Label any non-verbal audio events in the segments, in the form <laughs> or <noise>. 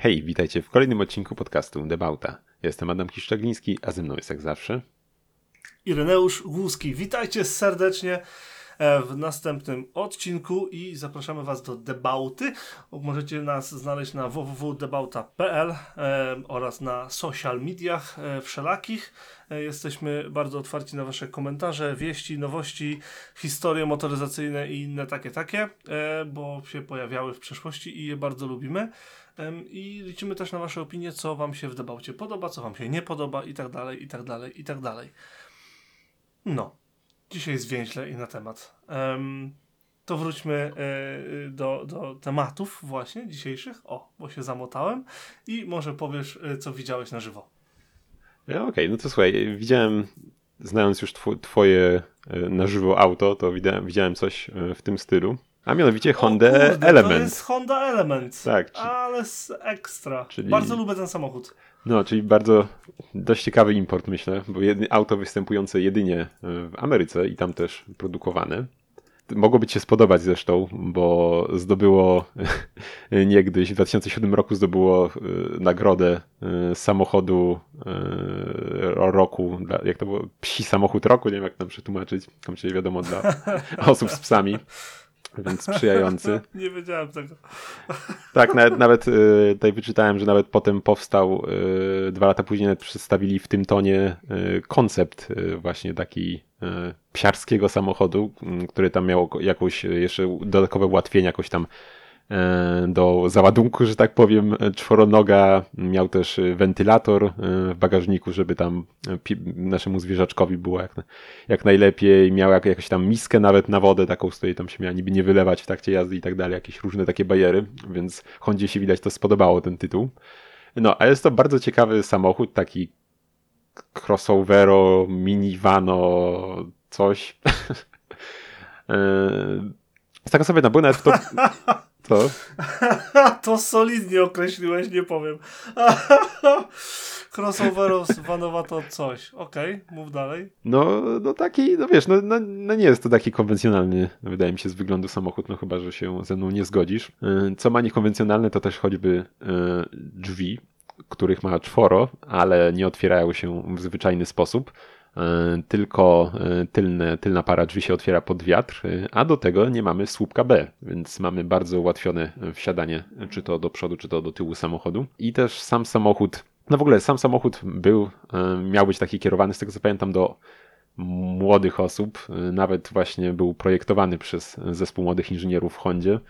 Hej, witajcie w kolejnym odcinku podcastu Debauta. Jestem Adam Kiszczagliński, a ze mną jest jak zawsze Ireneusz Głuski. Witajcie serdecznie e, w następnym odcinku i zapraszamy Was do Debauty. Możecie nas znaleźć na www.debauta.pl e, oraz na social mediach e, wszelakich. Jesteśmy bardzo otwarci na Wasze komentarze, wieści, nowości, historie motoryzacyjne i inne takie, takie, bo się pojawiały w przeszłości i je bardzo lubimy. I liczymy też na Wasze opinie, co Wam się w debaucie podoba, co Wam się nie podoba i tak dalej, i tak dalej, i tak dalej. No, dzisiaj zwięźle i na temat. To wróćmy y, do, do tematów właśnie dzisiejszych. O, bo się zamotałem. I może powiesz, y, co widziałeś na żywo. Okej, okay, no to słuchaj, widziałem, znając już tw twoje na żywo auto, to widziałem coś w tym stylu. A mianowicie Honda kurde, Element. To jest Honda Element. Tak. Czy... Ale ekstra. Czyli... Bardzo lubię ten samochód. No, czyli bardzo dość ciekawy import, myślę, bo jedno, auto występujące jedynie w Ameryce i tam też produkowane. Mogłoby Ci się spodobać zresztą, bo zdobyło <laughs> niegdyś, w 2007 roku zdobyło e, nagrodę e, samochodu e, roku, jak to było, psi samochód roku, nie wiem jak tam przetłumaczyć, tam czyli wiadomo dla <laughs> osób z psami więc sprzyjający. <laughs> Nie wiedziałem tego. <laughs> Tak, nawet, nawet y, tutaj wyczytałem, że nawet potem powstał, y, dwa lata później przedstawili w tym tonie y, koncept właśnie taki psiarskiego samochodu, który tam miał jakąś jeszcze dodatkowe ułatwienia, jakoś tam do załadunku, że tak powiem, czworonoga. Miał też wentylator e, w bagażniku, żeby tam naszemu zwierzaczkowi było jak, jak najlepiej. Miał jak, jakąś tam miskę nawet na wodę, taką, z której tam się miała niby nie wylewać w trakcie jazdy i tak dalej. Jakieś różne takie bajery, więc Hondzie się widać to spodobało ten tytuł. No, a jest to bardzo ciekawy samochód, taki crossovero, minivano, coś. <laughs> Z tego sobie nabyłem nawet to... <laughs> To? <laughs> to solidnie określiłeś, nie powiem. <laughs> Crossoveros vanowa to coś. Okej, okay, mów dalej. No, no taki, no wiesz, no, no, no, nie jest to taki konwencjonalny, wydaje mi się, z wyglądu samochód, no chyba, że się ze mną nie zgodzisz. Y, co ma niekonwencjonalne, to też choćby y, drzwi, których ma czworo, ale nie otwierają się w zwyczajny sposób. E, tylko e, tylne, tylna para drzwi się otwiera pod wiatr, e, a do tego nie mamy słupka B, więc mamy bardzo ułatwione wsiadanie, czy to do przodu, czy to do tyłu samochodu. I też sam samochód, no w ogóle sam samochód był, miał być taki kierowany, z tego co pamiętam, do młodych osób. Nawet właśnie był projektowany przez zespół młodych inżynierów w Hondzie.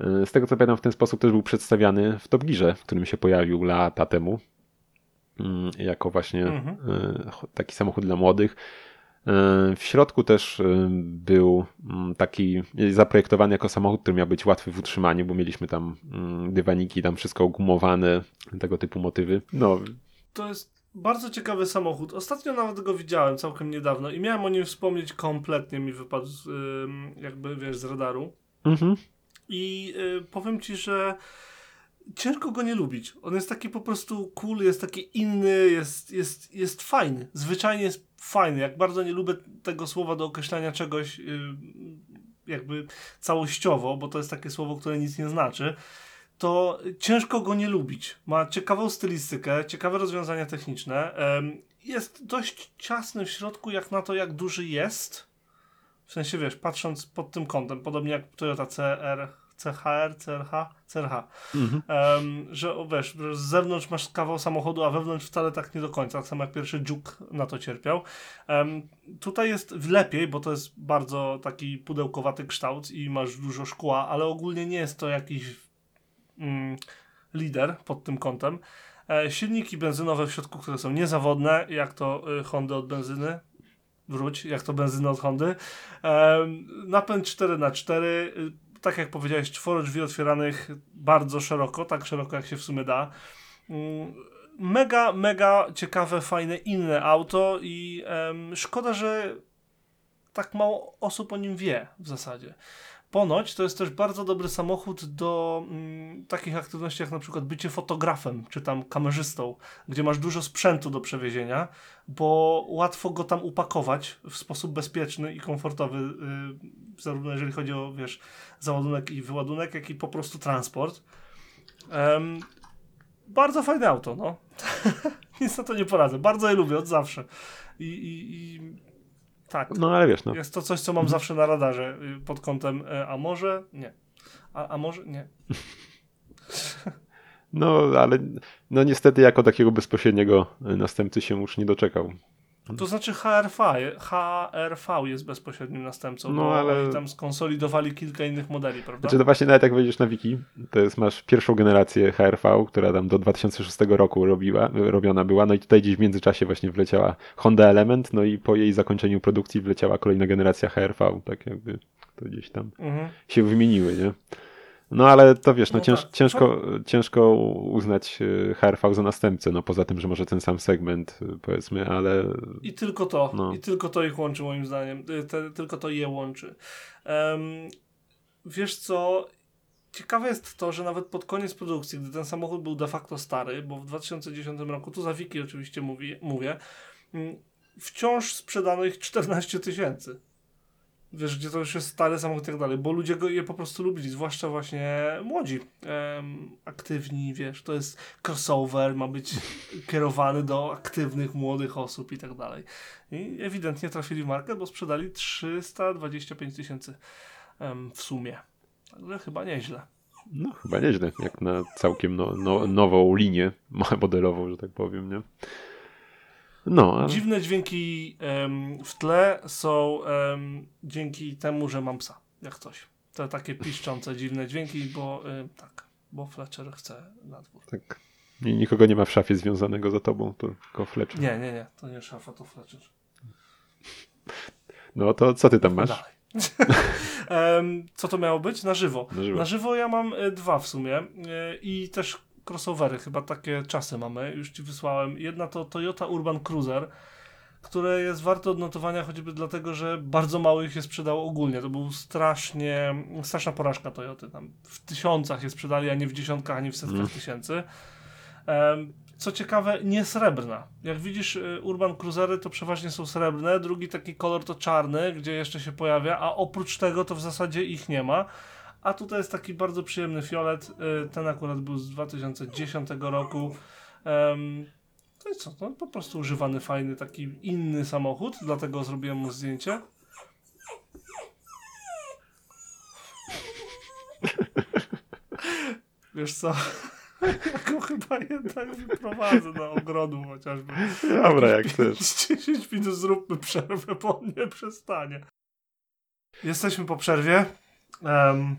Z tego co pamiętam, w ten sposób też był przedstawiany w Top Gearze, w którym się pojawił lata temu. Mm, jako właśnie mhm. E, taki samochód dla młodych. E, w środku też e, był mm, taki zaprojektowany jako samochód, który miał być łatwy w utrzymaniu, bo mieliśmy tam mm, dywaniki, tam wszystko gumowane, tego typu motywy. No. To jest bardzo ciekawy samochód. Ostatnio nawet go widziałem całkiem niedawno i miałem o nim wspomnieć kompletnie mi wypadł jakby wiesz z radaru. Mhm. I powiem ci, że ciężko go nie lubić. On jest taki po prostu cool, jest taki inny, jest, jest, jest fajny. Zwyczajnie jest fajny. Jak bardzo nie lubię tego słowa do określania czegoś yy, jakby całościowo, bo to jest takie słowo, które nic nie znaczy, to ciężko go nie lubić. Ma ciekawą stylistykę, ciekawe rozwiązania techniczne. Jest dość ciasny w środku, jak na to, jak duży jest. W sensie, wiesz, patrząc pod tym kątem, podobnie jak Toyota CR CHR, CRH, CRH. Mhm. Um, że wiesz, z zewnątrz masz kawał samochodu, a wewnątrz wcale tak nie do końca. Tak samo jak pierwszy Juke na to cierpiał. Um, tutaj jest lepiej, bo to jest bardzo taki pudełkowaty kształt i masz dużo szkła, ale ogólnie nie jest to jakiś mm, lider pod tym kątem. E, silniki benzynowe w środku, które są niezawodne, jak to y, Honda od benzyny, wróć, jak to benzyna od Hondy. Napęd 4x4, tak jak powiedziałeś, czworo drzwi otwieranych bardzo szeroko, tak szeroko jak się w sumie da. Mm, mega, mega ciekawe, fajne, inne auto i szkoda, że tak mało osób o nim wie w zasadzie. Ponoć to jest też bardzo dobry samochód do mm, takich aktywności jak na przykład bycie fotografem czy tam kamerzystą, gdzie masz dużo sprzętu do przewiezienia, bo łatwo go tam upakować w sposób bezpieczny i komfortowy, yy, zarówno jeżeli chodzi o wiesz, załadunek i wyładunek, jak i po prostu transport. Um, bardzo fajne auto, no. <laughs> Nic na to nie poradzę. Bardzo je lubię od zawsze. I, i, i tak. No ale wiesz, no. Jest to coś, co mam zawsze na radarze y, pod kątem, e, a może nie. A, a może nie. <laughs> No, ale no niestety jako takiego bezpośredniego następcy się już nie doczekał. To znaczy HRV, HRV jest bezpośrednim następcą, No, bo ale- oni tam skonsolidowali kilka innych modeli, prawda? Znaczy to właśnie nawet jak wejdziesz na wiki, to jest masz pierwszą generację HRV, która tam do 2006 roku robiła, robiona była, no i tutaj gdzieś w międzyczasie właśnie wleciała Honda Element, no i po jej zakończeniu produkcji wleciała kolejna generacja HRV, tak jakby to gdzieś tam Mhm. się wymieniły, nie? No ale to wiesz, no, No cięż, tak. ciężko, ciężko uznać e, HRV za następcę, no poza tym, że może ten sam segment e, powiedzmy, ale I tylko to, No. i tylko to ich łączy moim zdaniem, Y, te, tylko to je łączy. Em, wiesz co, ciekawe jest to, że nawet pod koniec produkcji, gdy ten samochód był de facto stary, bo w 2010 roku, tu za wiki oczywiście mówi, mówię, mm, wciąż sprzedano ich 14 tysięcy. Wiesz, gdzie to już jest stary samochód i tak dalej, bo ludzie go je po prostu lubili, zwłaszcza właśnie młodzi, em, aktywni, wiesz, to jest crossover, ma być <laughs> kierowany do aktywnych, młodych osób i tak dalej. I ewidentnie trafili w markę, bo sprzedali 325 tysięcy w sumie. Także chyba nieźle. no chyba nieźle, jak na całkiem no, no, nową linię <laughs> modelową, że tak powiem, nie? No, ale... Dziwne dźwięki em, w tle są em, dzięki temu, że mam psa, jak coś. To takie piszczące, dziwne dźwięki, bo tak, bo Fletcher chce na dwór. Tak. I nikogo nie ma w szafie związanego za tobą, to tylko Fletcher. Nie, nie, nie, to nie szafa, to Fletcher. No to co ty tam masz? Dalej. <laughs> Co to miało być? Na żywo. Na żywo. Na żywo ja mam e, dwa w sumie e, i też crossovery, chyba takie czasy mamy, już ci wysłałem. Jedna to Toyota Urban Cruiser, które jest warte odnotowania choćby dlatego, że bardzo mało ich się sprzedało ogólnie. To był strasznie, straszna porażka Toyoty. Tam w tysiącach je sprzedali, a nie w dziesiątkach, ani w setkach Mm. tysięcy. Em, Co ciekawe, nie srebrna. Jak widzisz, y, Urban Cruisery to przeważnie są srebrne, drugi taki kolor to czarny, gdzie jeszcze się pojawia, a oprócz tego to w zasadzie ich nie ma. A tutaj jest taki bardzo przyjemny fiolet. y, Ten akurat był z 2010 roku. To jest co? To po prostu używany, fajny, taki inny samochód, dlatego zrobiłem mu zdjęcie. <laughs> Wiesz co? <laughs> Ja go chyba jednak wyprowadzę na ogrodu chociażby. Dobra, jak chcesz. 10 minut zróbmy przerwę, bo on nie przestanie. Jesteśmy po przerwie. Em,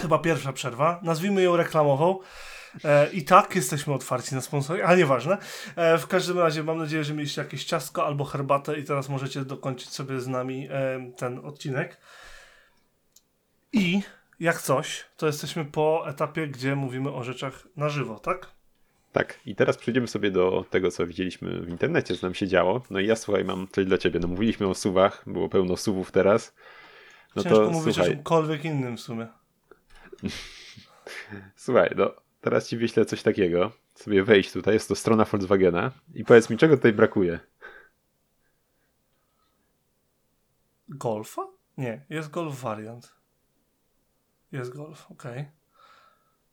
chyba pierwsza przerwa. Nazwijmy ją reklamową. E, I tak jesteśmy otwarci na sponsory, ale nieważne. E, w każdym razie mam nadzieję, że mieliście jakieś ciastko albo herbatę i teraz możecie dokończyć sobie z nami em, ten odcinek. I jak coś, to jesteśmy po etapie, gdzie mówimy o rzeczach na żywo, tak? Tak, i teraz przejdziemy sobie do tego, co widzieliśmy w internecie, co nam się działo. No i ja słuchaj, mam coś dla ciebie. No mówiliśmy o suwach, było pełno suwów teraz. No Ciężko to mówić o słuchaj, czymkolwiek innym w sumie. <laughs> słuchaj, no teraz ci wyślę coś takiego. Sobie wejść tutaj, jest to strona Volkswagena i powiedz mi, czego tutaj brakuje? Golfa? Nie, jest Golf wariant. Jest Golf, okej.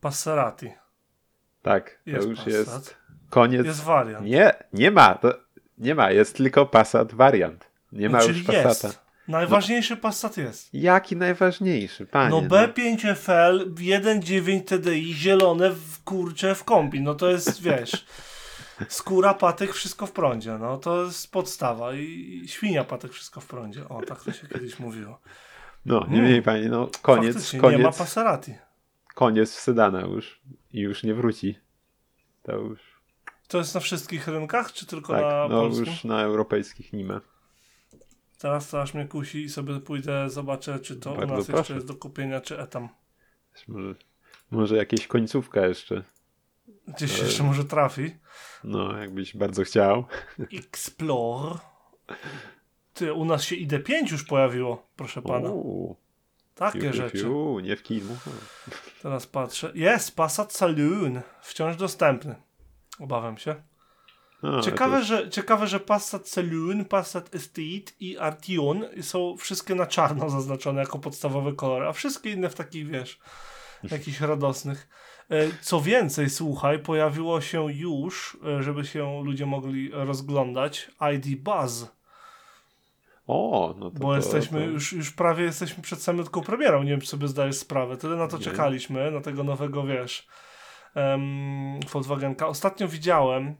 Passerati. Tak, to Jest już Passat. jest koniec. Jest wariant. Nie, nie ma, to nie ma, jest tylko Passat wariant. Nie ma No, już Passata. jest. Najważniejszy Passat jest. Jaki najważniejszy, panie? No B5FL 1.9 TDI zielone w kurcze w kombi. No to jest, wiesz, skóra, patyk, wszystko w prądzie. No to jest podstawa i i świnia, patyk, wszystko w prądzie. O, tak to się kiedyś mówiło. No, nie mniej, panie, no koniec, Faktycznie, nie ma koniec, Passerati. koniec sedana już i już nie wróci. To już, To jest na wszystkich rynkach, czy tylko tak, na no polskim? już na europejskich nie ma. Teraz to aż mnie kusi i sobie pójdę, zobaczę, czy to Bardzo u nas proszę. jeszcze jest do kupienia, czy etam. Może, może jakieś końcówka jeszcze. Gdzieś Ale- jeszcze może trafi. No, jakbyś bardzo chciał. Explore. Ty, u nas się ID5 już pojawiło, proszę pana. Uuu, Takie rzeczy. nie w kinu. Teraz patrzę. Jest, Passat Saloon. Wciąż dostępny. Obawiam się. Ciekawe, to- że, ciekawe, że Passat Saloon, Passat Estate i Artion są wszystkie na czarno zaznaczone jako podstawowe kolory, a wszystkie inne w takich, wiesz, jakichś radosnych. E, co więcej, słuchaj, pojawiło się już, e, żeby się ludzie mogli rozglądać, ID Buzz. O, no to. Bo to, jesteśmy, to... Już, już prawie jesteśmy przed samym premierą. Nie wiem, czy sobie zdajesz sprawę. Tyle na to nie. czekaliśmy, na tego nowego, wiesz, um, Volkswagenka. Ostatnio widziałem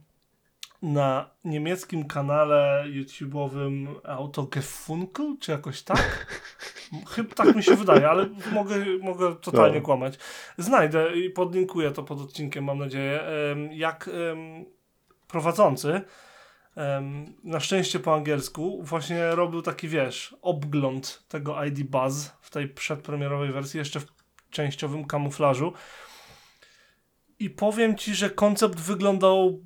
na niemieckim kanale YouTube'owym Autogefunkel, czy jakoś tak? Chyba tak mi się wydaje, ale mogę, mogę totalnie no. kłamać. Znajdę i podlinkuję to pod odcinkiem, mam nadzieję. Jak prowadzący, na szczęście po angielsku, właśnie robił taki, wiesz, obgląd tego ID Buzz w tej przedpremierowej wersji, jeszcze w częściowym kamuflażu. I powiem ci, że koncept wyglądał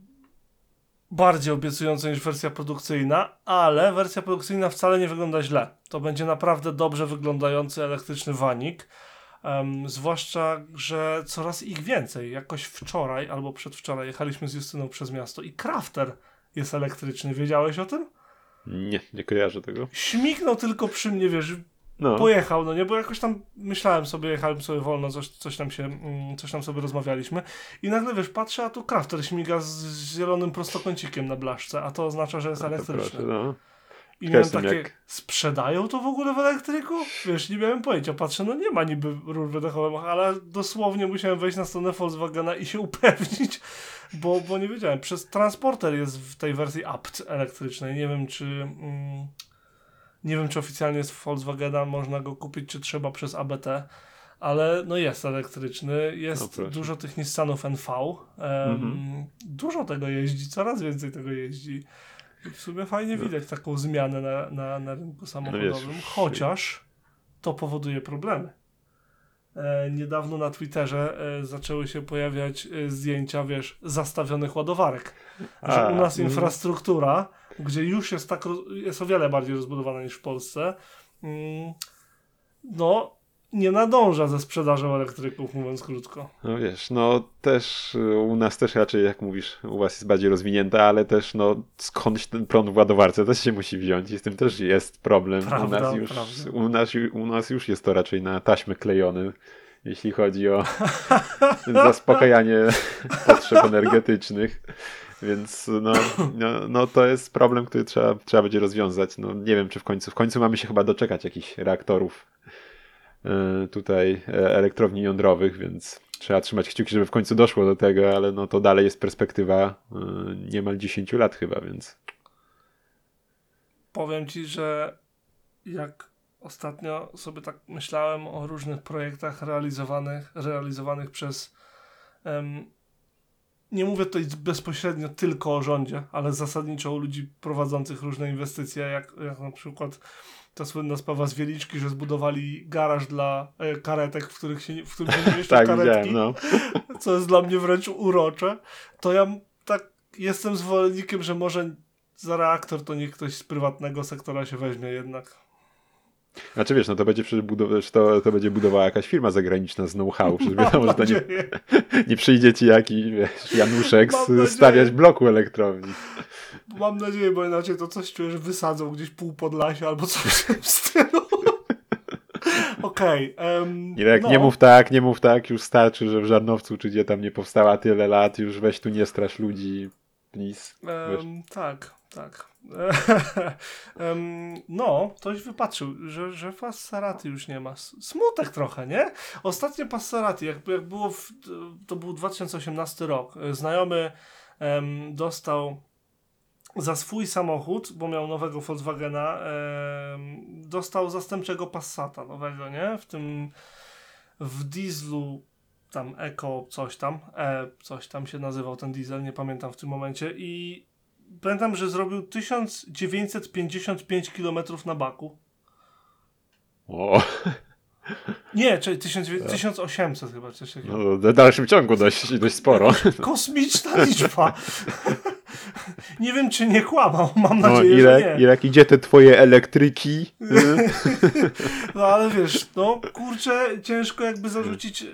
bardziej obiecująco niż wersja produkcyjna, ale wersja produkcyjna wcale nie wygląda źle. To będzie naprawdę dobrze wyglądający elektryczny wanik. Um, zwłaszcza, że coraz ich więcej. Jakoś wczoraj albo przedwczoraj jechaliśmy z Justyną przez miasto i Crafter jest elektryczny. Wiedziałeś o tym? Nie, nie kojarzę tego. Śmignął tylko przy mnie, wiesz, no. pojechał, no nie, bo jakoś tam myślałem sobie, jechałem sobie wolno, coś, coś tam się, mm, coś tam sobie rozmawialiśmy i nagle, wiesz, patrzę, a tu Crafter śmiga z zielonym prostokącikiem na blaszce, a to oznacza, że jest elektryczny. Proszę, no. I miałem takie, jak... sprzedają to w ogóle w elektryku? Wiesz, nie miałem pojęcia. Patrzę, no nie ma niby rur wydechowych, ale dosłownie musiałem wejść na stronę Volkswagena i się <laughs> upewnić, bo, bo nie wiedziałem. Przez transporter jest w tej wersji apt elektrycznej. Nie wiem, czy... Mm, nie wiem, czy oficjalnie z Volkswagena można go kupić, czy trzeba przez ABT, ale no jest elektryczny, jest no dużo tych Nissanów NV, um, mhm. dużo tego jeździ, coraz więcej tego jeździ. I w sumie fajnie no. widać taką zmianę na, na, na rynku samochodowym, no chociaż to powoduje problemy. E, niedawno na Twitterze e, zaczęły się pojawiać e, zdjęcia, wiesz, zastawionych ładowarek. Że u nas mm. infrastruktura gdzie już jest tak, jest o wiele bardziej rozbudowana niż w Polsce, mm, no nie nadąża ze sprzedażą elektryków, mówiąc krótko. No wiesz, no też y, u nas też raczej, jak mówisz, u was jest bardziej rozwinięta, ale też no skądś ten prąd w ładowarce też się musi wziąć i z tym też jest problem. Prawda, u, nas już, u, nas, u nas już jest to raczej na taśmę klejony, jeśli chodzi o <laughs> zaspokajanie <laughs> potrzeb energetycznych. Więc no, no, no, to jest problem, który trzeba, trzeba będzie rozwiązać. No, nie wiem, czy w końcu. W końcu mamy się chyba doczekać jakichś reaktorów yy, tutaj e, elektrowni jądrowych, więc trzeba trzymać kciuki, żeby w końcu doszło do tego, ale no to dalej jest perspektywa yy, niemal 10 lat chyba, więc. Powiem ci, że jak ostatnio sobie tak myślałem o różnych projektach realizowanych, realizowanych przez nie mówię tutaj bezpośrednio tylko o rządzie, ale zasadniczo o ludzi prowadzących różne inwestycje, jak, jak na przykład ta słynna sprawa z Wieliczki, że zbudowali garaż dla e, karetek, w których się, w którym się nie mieszczą <laughs> tak, karetki, no. <laughs> co jest dla mnie wręcz urocze, to ja tak jestem zwolennikiem, że może za reaktor to niech ktoś z prywatnego sektora się weźmie jednak. Znaczy wiesz, no to będzie to, to będzie budowała jakaś firma zagraniczna z know-how, przecież wiadomo, że to nie, <laughs> nie przyjdzie ci jakiś wiesz, Januszek stawiać bloku elektrowni. Mam nadzieję, bo inaczej to coś czuję, że wysadzą gdzieś pół Podlasia albo coś w tym stylu. <laughs> Okej. Okay, um, no. nie mów tak, nie mów tak, już starczy, że w Żarnowcu czy gdzie tam nie powstała tyle lat, już weź tu nie strasz ludzi, please. Um, tak, tak. <laughs> no, ktoś wypatrzył, że, że Passarati już nie ma. Smutek trochę, nie? Ostatnie Passarati, jak, jak było, w, to był 2018 rok. Znajomy um, dostał za swój samochód, bo miał nowego Volkswagena, dostał zastępczego Passata nowego, nie? W tym w dieslu tam Eco coś tam, e, coś tam się nazywał ten diesel, nie pamiętam w tym momencie i pamiętam, że zrobił 1955 km na baku. O. Nie, czyli 1800 chyba coś takiego. No, w dalszym ciągu dość, dość sporo. Kosmiczna liczba. <laughs> nie wiem, czy nie kłamał, mam no, nadzieję, ile, że nie. Ile idzie te twoje elektryki? <laughs> no ale wiesz, no kurczę, ciężko jakby zarzucić y,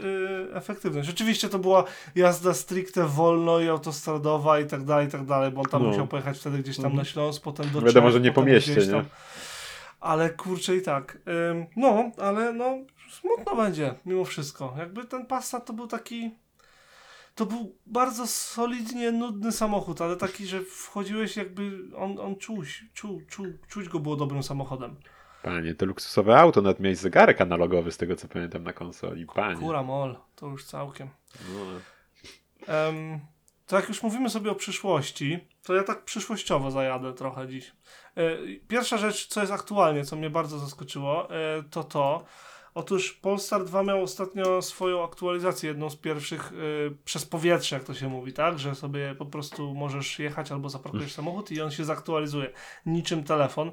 efektywność. Oczywiście to była jazda stricte wolno i autostradowa i tak dalej, i tak dalej, bo on tam no. musiał pojechać wtedy gdzieś tam na mhm. Śląsk, potem do Wiadomo, że nie po mieście, nie? Ale kurczę i tak. no, ale no smutno będzie mimo wszystko. Jakby ten Passat to był taki to był bardzo solidnie nudny samochód, ale taki, że wchodziłeś jakby, on, on czuć, czuł, czuł, czuć go było dobrym samochodem. Panie, to luksusowe auto, nawet miałeś zegarek analogowy z tego co pamiętam na konsoli. Panie. Kura mol, to już całkiem. No. Um, to jak już mówimy sobie o przyszłości, to ja tak przyszłościowo zajadę trochę dziś. E, pierwsza rzecz, co jest aktualnie, co mnie bardzo zaskoczyło, e, to to, Otóż Polestar 2 miał ostatnio swoją aktualizację, jedną z pierwszych y, przez powietrze, jak to się mówi, tak? Że sobie po prostu możesz jechać albo zaparkujesz mm. samochód i on się zaktualizuje. Niczym telefon.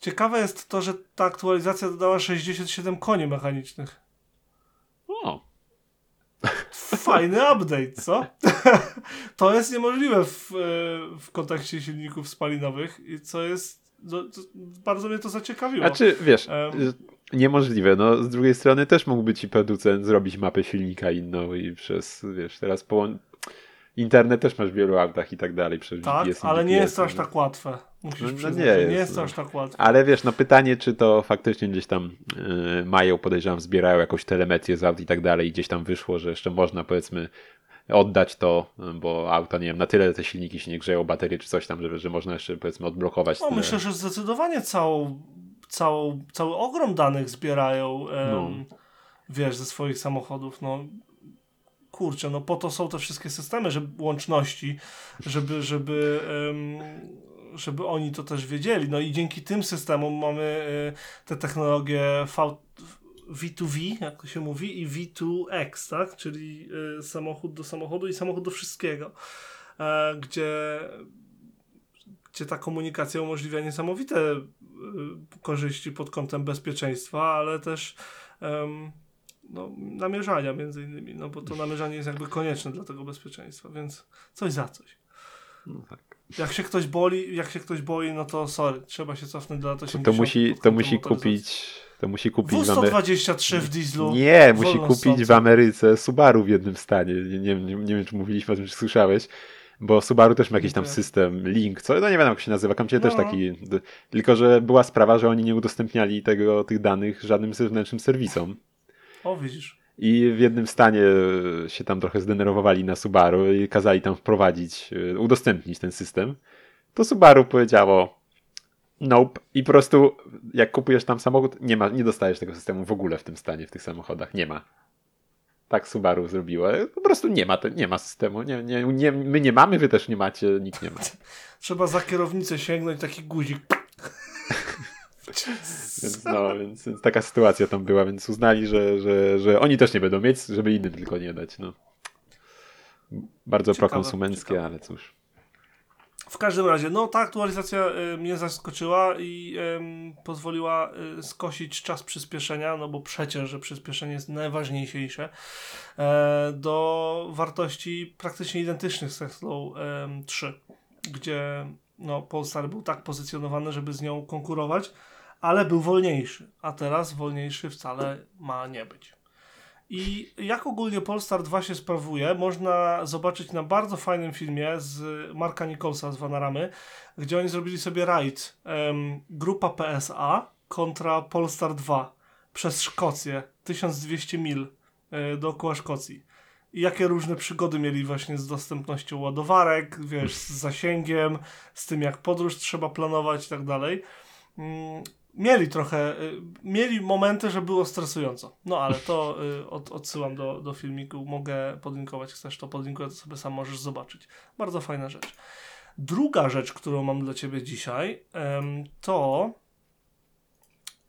Ciekawe jest to, że ta aktualizacja dodała 67 koni mechanicznych. O. <laughs> Fajny update, co? <laughs> to jest niemożliwe w, y, w kontekście silników spalinowych, co jest. No, bardzo mnie to zaciekawiło. Znaczy, wiesz, um, niemożliwe. No, z drugiej strony też mógłby ci producent zrobić mapę silnika inną i przez, wiesz, teraz połą... internet też masz w wielu autach i tak dalej. Przez tak, GPS ale nie jest to aż tak łatwe. Musisz no, no nie, jest, nie jest to no. aż tak łatwe. Ale wiesz, no pytanie, czy to faktycznie gdzieś tam yy, mają, podejrzewam, zbierają jakąś telemetrię z aut i tak dalej i gdzieś tam wyszło, że jeszcze można powiedzmy oddać to, bo auta, nie wiem, na tyle te silniki się nie grzeją, baterie czy coś tam, że, że można jeszcze powiedzmy odblokować. No, myślę, że zdecydowanie całą całą, cały ogrom danych zbierają, no. wiesz, ze swoich samochodów. No, kurczę, no po to są te wszystkie systemy żeby, łączności, żeby, żeby, żeby oni to też wiedzieli. No i dzięki tym systemom mamy e, te technologie v, V2V, jak to się mówi, i V2X, tak? Czyli e, samochód do samochodu i samochód do wszystkiego, e, gdzie gdzie ta komunikacja umożliwia niesamowite korzyści pod kątem bezpieczeństwa, ale też um, no, namierzania między innymi, no bo to namierzanie jest jakby konieczne dla tego bezpieczeństwa, więc coś za coś. No tak. Jak się ktoś boli, jak się ktoś boi, no to sorry, trzeba się cofnąć do lat 80. To, to musi, to musi kupić to musi kupić W123 w dieslu. Nie, musi kupić w Ameryce Subaru w jednym stanie. Nie, nie, nie, nie wiem, czy mówiliśmy o tym, czy słyszałeś. Bo Subaru też ma jakiś tam system, link, co no nie wiem jak się nazywa, Kamcie no. też taki. Tylko, że była sprawa, że oni nie udostępniali tego, tych danych żadnym zewnętrznym serwisom. O, widzisz. I w jednym stanie się tam trochę zdenerwowali na Subaru i kazali tam wprowadzić, e, udostępnić ten system. To Subaru powiedziało nope. I po prostu jak kupujesz tam samochód, nie, ma, nie dostajesz tego systemu w ogóle w tym stanie, w tych samochodach. Nie ma tak Subaru zrobiło. Po prostu nie ma, nie ma systemu. Nie, nie, nie, my nie mamy, wy też nie macie, nikt nie ma. <laughs> Trzeba za kierownicę sięgnąć, taki guzik. więc, no, więc, więc, taka sytuacja tam była, więc uznali, że, że, że oni też nie będą mieć, żeby innym tylko nie dać. No. Bardzo ciekawe, prokonsumenckie, ciekawe. ale cóż. W każdym razie, no ta aktualizacja y, mnie zaskoczyła i y, pozwoliła y, skosić czas przyspieszenia, no bo przecież, że przyspieszenie jest najważniejsze, e, do wartości praktycznie identycznych z Teslą 3, gdzie no, Polestar był tak pozycjonowany, żeby z nią konkurować, ale był wolniejszy, a teraz wolniejszy wcale ma nie być. I jak ogólnie Polestar 2 się sprawuje, można zobaczyć na bardzo fajnym filmie z Marka Nicholsa z Vanaramy, gdzie oni zrobili sobie rajd um, grupa PSA kontra Polestar 2 przez Szkocję, 1200 mil y, dookoła Szkocji. I jakie różne przygody mieli właśnie z dostępnością ładowarek, wiesz, z zasięgiem, z tym jak podróż trzeba planować i tak dalej. Mieli trochę, y, mieli momenty, że było stresująco. No ale to y, od, odsyłam do, do filmiku, mogę podlinkować, chcesz to podlinkuję, to sobie sam możesz zobaczyć. Bardzo fajna rzecz. Druga rzecz, którą mam dla Ciebie dzisiaj, to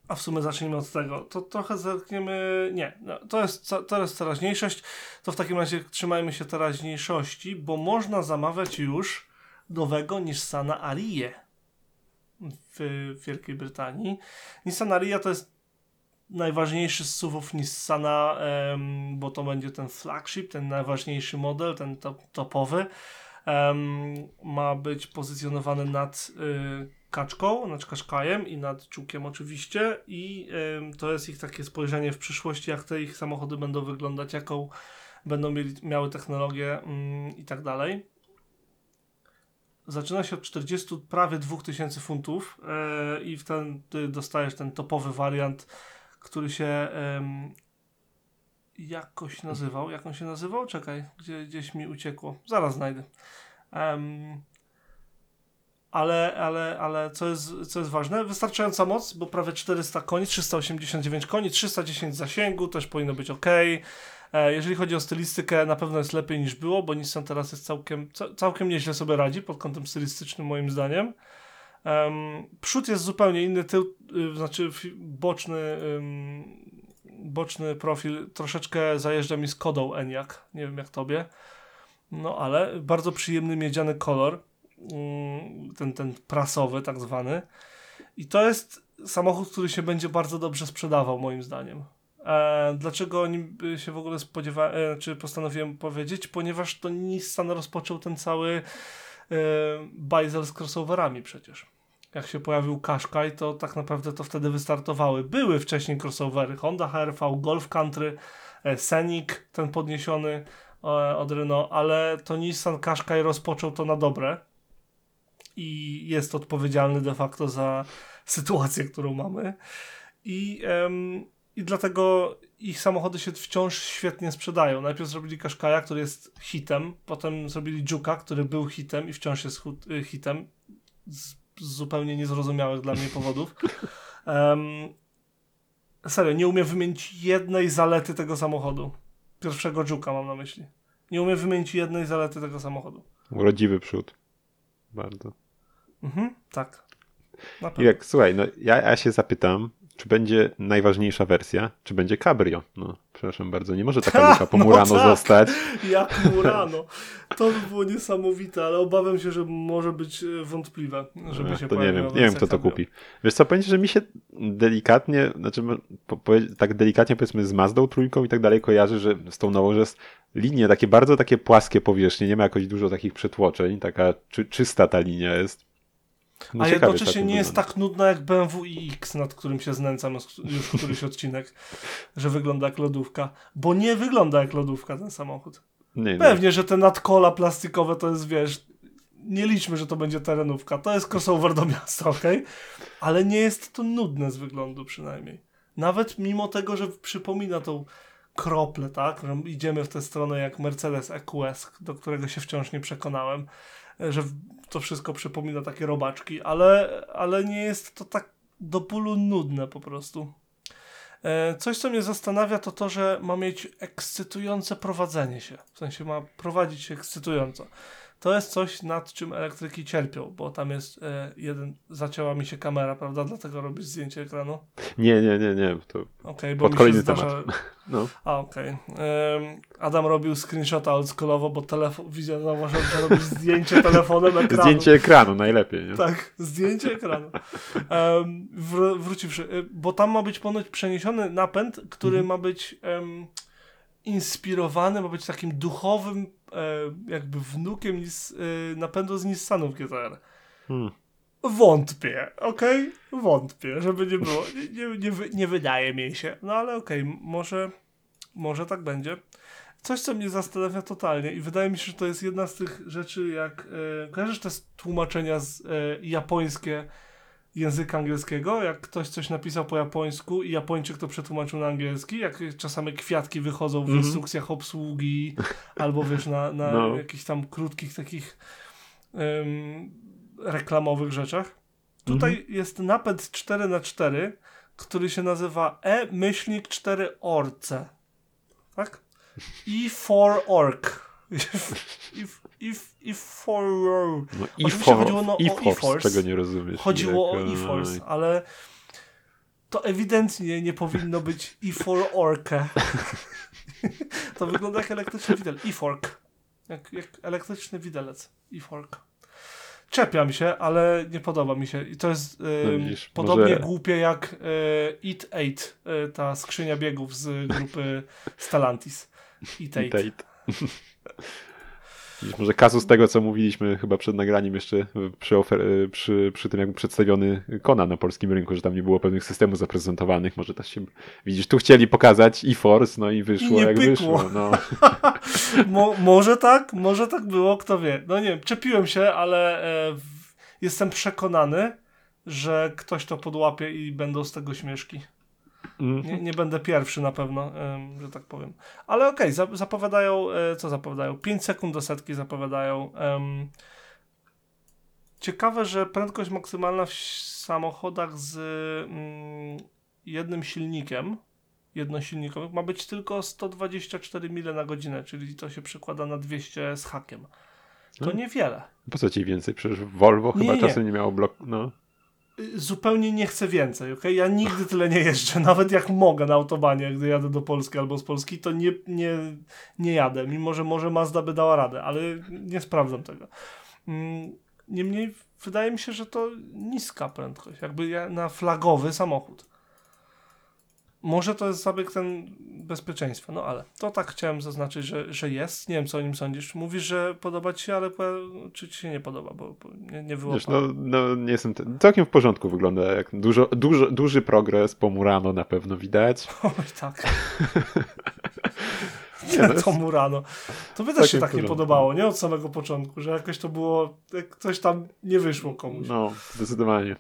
a w sumie zacznijmy od tego. To trochę zerkniemy. Nie, no, to, jest, to jest teraźniejszość. To w takim razie trzymajmy się teraźniejszości, bo można zamawiać już nowego Nissana Arię w Wielkiej Brytanii. Nissan Ariya to jest najważniejszy z SUVów Nissana, um, bo to będzie ten flagship, ten najważniejszy model, ten top, topowy. Um, ma być pozycjonowany nad y, kaczką, nad kaszkajem i nad czukiem oczywiście i to jest ich takie spojrzenie w przyszłości, jak te ich samochody będą wyglądać, jaką będą mieli, miały technologię y, i tak dalej zaczyna się od 40 prawie 2000 funtów yy, i w ten, ty dostajesz ten topowy wariant, który się jakoś nazywał. Jak on się nazywał? Czekaj, gdzie, gdzieś mi uciekło. Zaraz znajdę. Ale, ale, ale co jest, co jest ważne, wystarczająca moc, bo prawie 400 koni, 389 koni, 310 zasięgu, też powinno być ok. E, jeżeli chodzi o stylistykę, na pewno jest lepiej niż było, bo Nissan teraz jest całkiem, całkiem nieźle sobie radzi pod kątem stylistycznym moim zdaniem. Um, przód jest zupełnie inny, tył, y, znaczy boczny, boczny profil troszeczkę zajeżdża mi z kodą Enyaq, nie wiem jak tobie. No ale bardzo przyjemny miedziany kolor, mm, ten, ten prasowy tak zwany. I to jest samochód, który się będzie bardzo dobrze sprzedawał moim zdaniem. E, dlaczego o nim się w ogóle spodziewałem, e, czy postanowiłem powiedzieć? Ponieważ to Nissan rozpoczął ten cały e, bajzel z crossoverami przecież. Jak się pojawił Qashqai, to tak naprawdę to wtedy wystartowały. Były wcześniej crossovery Honda HRV, Golf Country, e, Scenic, ten podniesiony e, od Renault, ale to Nissan Qashqai rozpoczął to na dobre i jest odpowiedzialny de facto za sytuację, którą mamy. I i dlatego ich samochody się wciąż świetnie sprzedają. Najpierw zrobili Qashqai'a, który jest hitem, potem zrobili Juke'a, który był hitem i wciąż jest y, hitem z, z zupełnie niezrozumiałych dla mnie powodów. <laughs> Um, serio, nie umiem wymienić jednej zalety tego samochodu. Pierwszego Juke'a mam na myśli. Nie umiem wymienić jednej zalety tego samochodu. Urodziwy przód. Bardzo. Mhm, tak. Jak, słuchaj, no ja, ja się zapytam, czy będzie najważniejsza wersja, czy będzie Cabrio. No, przepraszam bardzo, nie może taka luka po no Murano tak, zostać. <laughs> Jak Murano. To by było niesamowite, ale obawiam się, że może być e, wątpliwe, żeby Ach, się to nie wiem, nie wiem kto to kupi. Wiesz co, powiem że mi się delikatnie, znaczy po, po, tak delikatnie powiedzmy z Mazdą trójką i tak dalej kojarzy, że z tą nową, że jest linie takie bardzo takie płaskie powierzchnie, nie ma jakoś dużo takich przetłoczeń, taka czy, czysta ta linia jest. No a jednocześnie nie jest tak nudna jak BMW iX, nad którym się znęcam już któryś odcinek, <laughs> że wygląda jak lodówka. Bo nie wygląda jak lodówka ten samochód. Nie, Pewnie, nie. że te nadkola plastikowe to jest, wiesz, nie liczmy, że to będzie terenówka. To jest crossover do miasta, <laughs> ok? Ale nie jest to nudne z wyglądu przynajmniej. Nawet mimo tego, że przypomina tą kroplę, tak? Że idziemy w tę stronę jak Mercedes EQS, do którego się wciąż nie przekonałem że to wszystko przypomina takie robaczki, ale, ale nie jest to tak do bólu nudne po prostu. E, coś, co mnie zastanawia, to to, że ma mieć ekscytujące prowadzenie się. W sensie ma prowadzić się ekscytująco. To jest coś, nad czym elektryki cierpią, bo tam jest e, jeden, zacięła mi się kamera, prawda? Dlatego robisz zdjęcie ekranu? Nie, nie, nie, nie. To okay, pod kolejny zdarza... temat. <laughs> No. A, okej. Okay. Adam robił screenshota oldschoolowo, bo telefon, widział, zauważyłem, że robisz zdjęcie telefonem ekranu. Zdjęcie ekranu najlepiej, nie? Tak, zdjęcie ekranu. Um, wr wróciwszy, y, bo tam ma być ponoć przeniesiony napęd, który mhm. ma być um, inspirowany, ma być takim duchowym e, jakby wnukiem nis, e, napędu z Nissanów GTR. Hmm. Wątpię, okej? Okay? Wątpię, żeby nie było. Nie, nie, nie, nie wydaje mi się. No ale okej, okay, może, może tak będzie. Coś, co mnie zastanawia totalnie i wydaje mi się, że to jest jedna z tych rzeczy, jak e, kojarzysz te tłumaczenia z, e, japońskie języka angielskiego, jak ktoś coś napisał po japońsku i Japończyk to przetłumaczył na angielski, jak czasami kwiatki wychodzą w mm -hmm. instrukcjach obsługi, albo wiesz, na, na no. jakichś tam krótkich takich um, reklamowych rzeczach. Tutaj mm -hmm. jest napęd 4 na 4 który się nazywa E-myślnik 4 orce. Tak? E4orc. if, if, if for... No, i for, chodziło no, i o e-force. Tego nie rozumiesz. Chodziło o e-force, ale to ewidentnie nie powinno być i for orkę. <laughs> to wygląda jak elektryczny widelec. E-fork. Jak, jak elektryczny widelec. E-fork. Czepiam się, ale nie podoba mi się. I to jest no widzisz, podobnie może... głupie jak y, Eat 8, y, ta skrzynia biegów z grupy Stellantis. Eat <laughs> 8. Może kasus tego, co mówiliśmy chyba przed nagraniem jeszcze przy, ofer- przy, przy tym, jak przedstawiony Kona na polskim rynku, że tam nie było pewnych systemów zaprezentowanych. Może też się, widzisz, tu chcieli pokazać e-Force, no i wyszło nie jak pykło. wyszło. No. <laughs> Mo- może tak, może tak było, kto wie. No nie wiem, czepiłem się, ale e, jestem przekonany, że ktoś to podłapie i będą z tego śmieszki. Mhm. Nie, nie, będę pierwszy na pewno, że tak powiem. Ale okej, okay, zapowiadają, e, co zapowiadają? 5 sekund do setki zapowiadają. Ciekawe, że prędkość maksymalna w samochodach z mm, jednym silnikiem, jednosilnikowym, ma być tylko 124 mile na godzinę, czyli to się przekłada na 200 z hakiem. To no. niewiele. Po co ci więcej? Przecież Volvo nie, chyba nie. czasem nie miało blok. No. Zupełnie nie chcę więcej, ok? Ja nigdy tyle nie jeżdżę, <laughs> nawet jak mogę na autobanie, gdy jadę do Polski albo z Polski, to nie, nie, nie jadę, mimo że może Mazda by dała radę, ale nie sprawdzam tego. Mm, niemniej wydaje mi się, że to niska prędkość, jakby na flagowy samochód. Może to jest zabieg ten bezpieczeństwa, no ale to tak chciałem zaznaczyć, że, że jest. Nie wiem, co o nim sądzisz. Mówisz, że podoba ci się, ale czy ci się nie podoba, bo, nie, nie Wiesz, no, no, nie jestem... Całkiem w porządku wygląda, jak dużo, dużo, duży progres po Murano na pewno widać. <laughs> Oj, tak. <laughs> nie, no <laughs> to Murano. To by też się tak nie podobało, nie? Od samego początku, że jakoś to było... Coś tam nie wyszło komuś. No, zdecydowanie.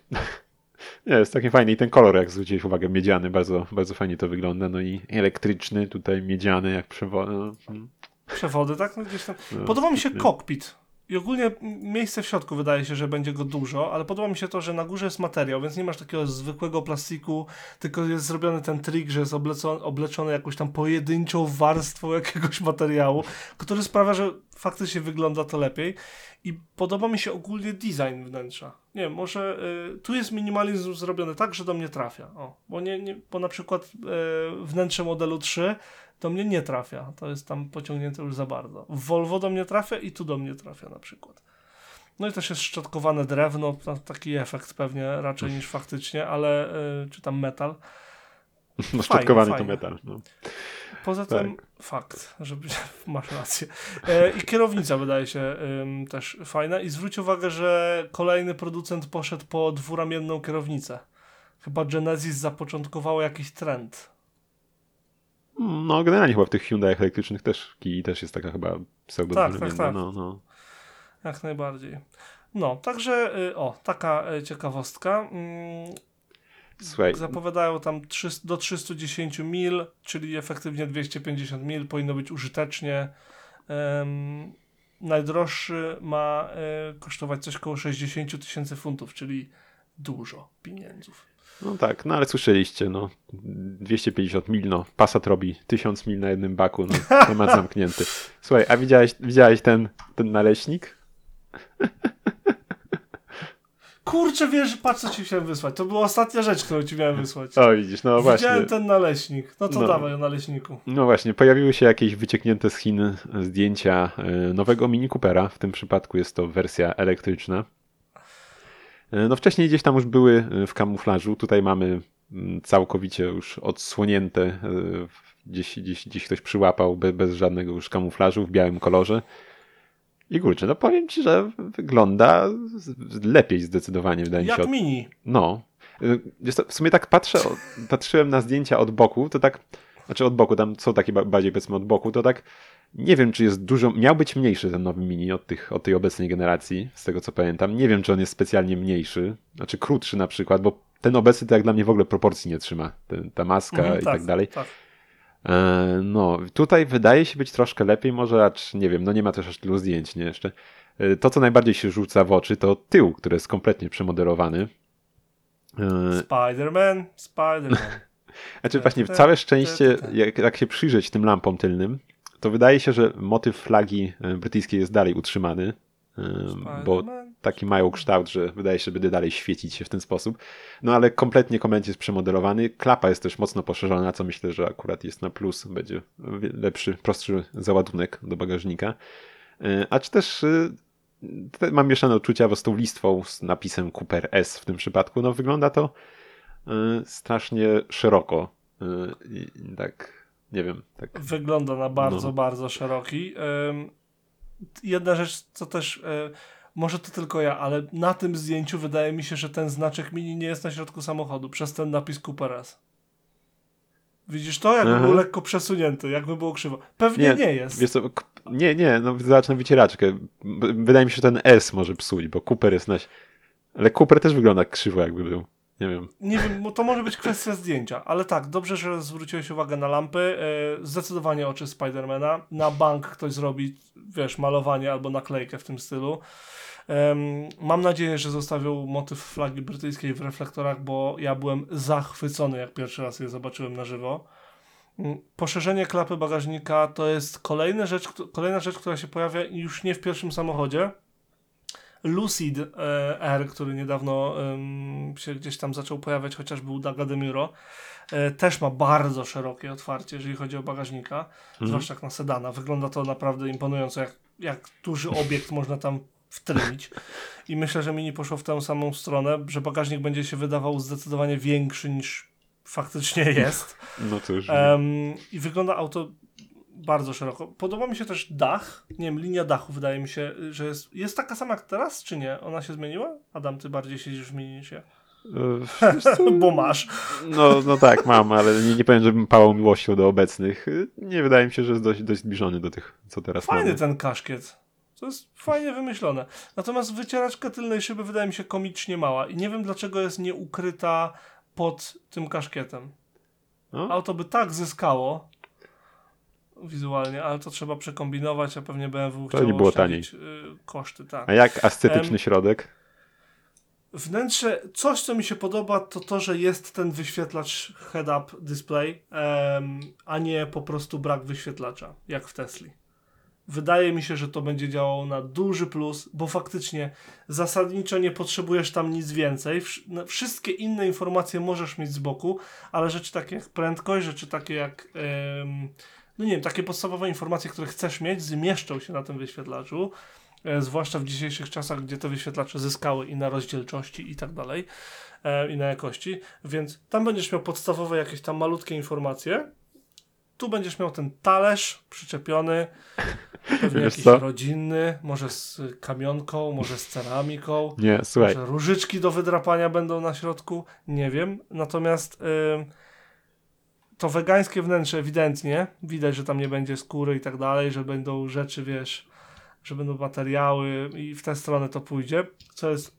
Nie, jest taki fajny i ten kolor, jak zwróciłeś uwagę, miedziany, bardzo, bardzo fajnie to wygląda. No i elektryczny, tutaj miedziany, jak przewody. No. Hmm. Przewody, tak? No gdzieś tam. No, Podoba mi się kokpit. I ogólnie miejsce w środku wydaje się, że będzie go dużo, ale podoba mi się to, że na górze jest materiał, więc nie masz takiego zwykłego plastiku, tylko jest zrobiony ten trik, że jest obleczony, obleczony jakąś tam pojedynczą warstwą <laughs> jakiegoś materiału, który sprawia, że faktycznie wygląda to lepiej. I podoba mi się ogólnie design wnętrza. Nie wiem, może y, tu jest minimalizm zrobiony tak, że do mnie trafia. O, bo, nie, nie, bo na przykład y, wnętrze modelu 3 do mnie nie trafia. To jest tam pociągnięte już za bardzo. W Volvo do mnie trafia i tu do mnie trafia na przykład. No i też jest szczotkowane drewno, taki efekt pewnie raczej niż faktycznie, ale y, czy tam metal. No szczotkowany to metal. No. Poza tak. tym fakt, że <laughs> masz rację. E, I kierownica <laughs> wydaje się ym, też fajna i zwróć uwagę, że kolejny producent poszedł po dwuramienną kierownicę. Chyba Genesis zapoczątkowało jakiś trend. No, generalnie chyba w tych Hyundai elektrycznych też kij też jest taka chyba pseudo tak, tak, tak. No, no. Jak najbardziej. No, także y, o, taka y, ciekawostka. Mm, Słuchaj. Zapowiadają tam 300, do 310 mil, czyli efektywnie 250 mil, powinno być użytecznie. Um, najdroższy ma y, kosztować coś około 60 tysięcy funtów, czyli dużo pieniędzów. No tak, no ale słyszeliście, no 250 mil, no Passat robi 1000 mil na jednym baku, no temat zamknięty. Słuchaj, a widziałeś, widziałeś ten, ten naleśnik? Kurczę, wiesz, patrz co ci chciałem wysłać. To była ostatnia rzecz, którą ci miałem wysłać. O, widzisz, no właśnie. Widziałem ten naleśnik. No to no. dawaj o naleśniku. No właśnie, pojawiły się jakieś wycieknięte z Chin zdjęcia e, nowego Mini Coopera. W tym przypadku jest to wersja elektryczna. E, no wcześniej gdzieś tam już były e, w kamuflażu. Tutaj mamy mm, całkowicie już odsłonięte. Gdzieś, gdzieś, gdzieś ktoś przyłapał bez, bez żadnego już kamuflażu w białym kolorze. I kurczę, no powiem ci, że wygląda lepiej zdecydowanie, wydaje Jak mi się. Jak mini. No. W sumie tak patrzę, patrzyłem na zdjęcia od boku, to tak, znaczy od boku, tam są takie bardziej powiedzmy od boku, to tak nie wiem, czy jest dużo, miał być mniejszy ten nowy mini od, tych, od tej obecnej generacji, z tego co pamiętam. Nie wiem, czy on jest specjalnie mniejszy, znaczy krótszy na przykład, bo ten obecny to jak dla mnie w ogóle proporcji nie trzyma, ten, ta maska mhm, i tak, tak dalej. Tak. E, no, tutaj wydaje się być troszkę lepiej, może acz nie wiem, no nie ma też aż tylu zdjęć, nie jeszcze. E, to, co najbardziej się rzuca w oczy, to tył, który jest kompletnie przemodelowany. E, Spider-Man, Spider-Man. <laughs> znaczy właśnie, całe szczęście, jak, jak się przyjrzeć tym lampom tylnym, to wydaje się, że motyw flagi brytyjskiej jest dalej utrzymany, bo taki mają kształt, że wydaje się, że będzie dalej świecić się w ten sposób. No ale kompletnie komend jest przemodelowany. Klapa jest też mocno poszerzona, co myślę, że akurat jest na plus. Będzie lepszy, prostszy załadunek do bagażnika. E, a czy też e, mam mieszane odczucia, bo z tą listwą z napisem Cooper S w tym przypadku, no wygląda to e, strasznie szeroko. Tak, nie wiem. Tak. Wygląda na bardzo, no. bardzo szeroki. Jedna rzecz, co też może to tylko ja, ale na tym zdjęciu wydaje mi się, że ten znaczek mini nie jest na środku samochodu przez ten napis Cooper S. Widzisz to? Jakby był lekko przesunięty, jakby było krzywo. Pewnie nie, nie jest. Co, nie, nie, no zacznę wycieraczkę. Wydaje mi się, że ten S może psuć, bo Cooper jest na... Ale Cooper też wygląda krzywo jakby był. Nie wiem. Nie wiem, bo to może być kwestia zdjęcia, ale tak, dobrze, że zwróciłeś uwagę na lampy. E, zdecydowanie oczy Spidermana. Na bank ktoś zrobi, wiesz, malowanie albo naklejkę w tym stylu. mam nadzieję, że zostawią motyw flagi brytyjskiej w reflektorach, bo ja byłem zachwycony, jak pierwszy raz je zobaczyłem na żywo. Mm, poszerzenie klapy bagażnika to jest kolejna rzecz, kolejna rzecz, która się pojawia już nie w pierwszym samochodzie, Lucid e, R, który niedawno się gdzieś tam zaczął pojawiać, chociażby u Daga Demuro, e, też ma bardzo szerokie otwarcie, jeżeli chodzi o bagażnika, mhm. zwłaszcza jak na sedana. Wygląda to naprawdę imponująco, jak, jak duży obiekt można tam wtrynić. I myślę, że Mini poszło w tę samą stronę, że bagażnik będzie się wydawał zdecydowanie większy niż faktycznie jest. No to już. Um, I wygląda auto bardzo szeroko. Podoba mi się też dach. Nie wiem, linia dachu wydaje mi się, że jest, jest taka sama jak teraz, czy nie? Ona się zmieniła? Adam, ty bardziej siedzisz w minisie. E, <laughs> Bo masz. No, no tak, mam, ale nie, nie powiem, żebym pałał miłością do obecnych. Nie wydaje mi się, że jest dość, dość zbliżony do tych, co teraz Fajny mamy. ten kaszkiet. To jest fajnie wymyślone. Natomiast wycieraczka tylnej szyby wydaje mi się komicznie mała i nie wiem dlaczego jest nieukryta pod tym kaszkietem. No? Auto by tak zyskało, wizualnie, ale to trzeba przekombinować, a pewnie BMW to nie było taniej. Y, koszty, tak. A jak ascetyczny środek? Wnętrze, coś co mi się podoba, to to, że jest ten wyświetlacz head-up display, um, a nie po prostu brak wyświetlacza, jak w Tesli. Wydaje mi się, że to będzie działało na duży plus, bo faktycznie zasadniczo nie potrzebujesz tam nic więcej. Wszystkie inne informacje możesz mieć z boku, ale rzeczy takie jak prędkość, rzeczy takie jak um, no nie wiem, takie podstawowe informacje, które chcesz mieć, zmieszczą się na tym wyświetlaczu, e, zwłaszcza w dzisiejszych czasach, gdzie te wyświetlacze zyskały i na rozdzielczości i tak dalej, e, i na jakości, więc tam będziesz miał podstawowe jakieś tam malutkie informacje, tu będziesz miał ten talerz przyczepiony, pewnie Wiesz jakiś co? rodzinny, może z kamionką, może z ceramiką. Nie, słuchaj. Może różyczki do wydrapania będą na środku, nie wiem. Natomiast to wegańskie wnętrze ewidentnie, widać, że tam nie będzie skóry i tak dalej, że będą rzeczy, wiesz, że będą materiały i w tę stronę to pójdzie, co jest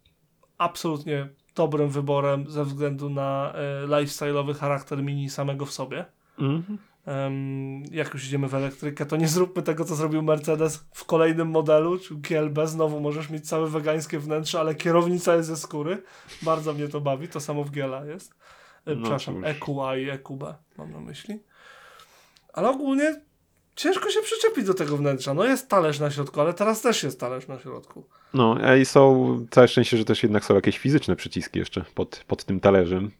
absolutnie dobrym wyborem ze względu na e, lifestyle'owy charakter mini samego w sobie. Mm-hmm. Um, jak już idziemy w elektrykę, to nie zróbmy tego, co zrobił Mercedes w kolejnym modelu, czy GLB, znowu możesz mieć całe wegańskie wnętrze, ale kierownica jest ze skóry. Bardzo mnie to bawi, to samo w Giela jest. E, no przepraszam, EQA i EQB mam na myśli. Ale ogólnie ciężko się przyczepić do tego wnętrza. No jest talerz na środku, ale teraz też jest talerz na środku. No, i są, całe szczęście, że też jednak są jakieś fizyczne przyciski jeszcze pod, pod tym talerzem.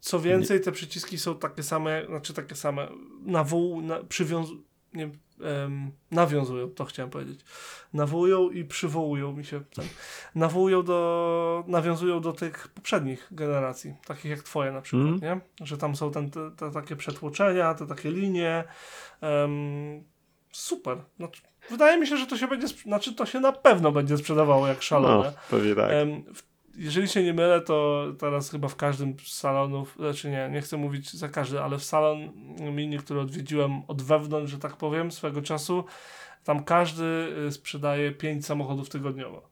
Co więcej, te przyciski są takie same, znaczy takie same, na wół, na, przywiąz... Nie, um, nawiązują, to chciałem powiedzieć. Nawołują i przywołują mi się. Ten, nawołują do, nawiązują do tych poprzednich generacji, takich jak twoje na przykład, mm. nie? Że tam są ten, te, te, takie przetłoczenia, te takie linie. Um, super. Znaczy, wydaje mi się, że to się będzie, znaczy to się na pewno będzie sprzedawało jak szalone. No, pewnie tak. Um, jeżeli się nie mylę, to teraz chyba w każdym z salonów, znaczy nie, nie chcę mówić za każdy, ale w salon mini, który odwiedziłem od wewnątrz, że tak powiem, swego czasu, tam każdy y, sprzedaje 5 samochodów tygodniowo.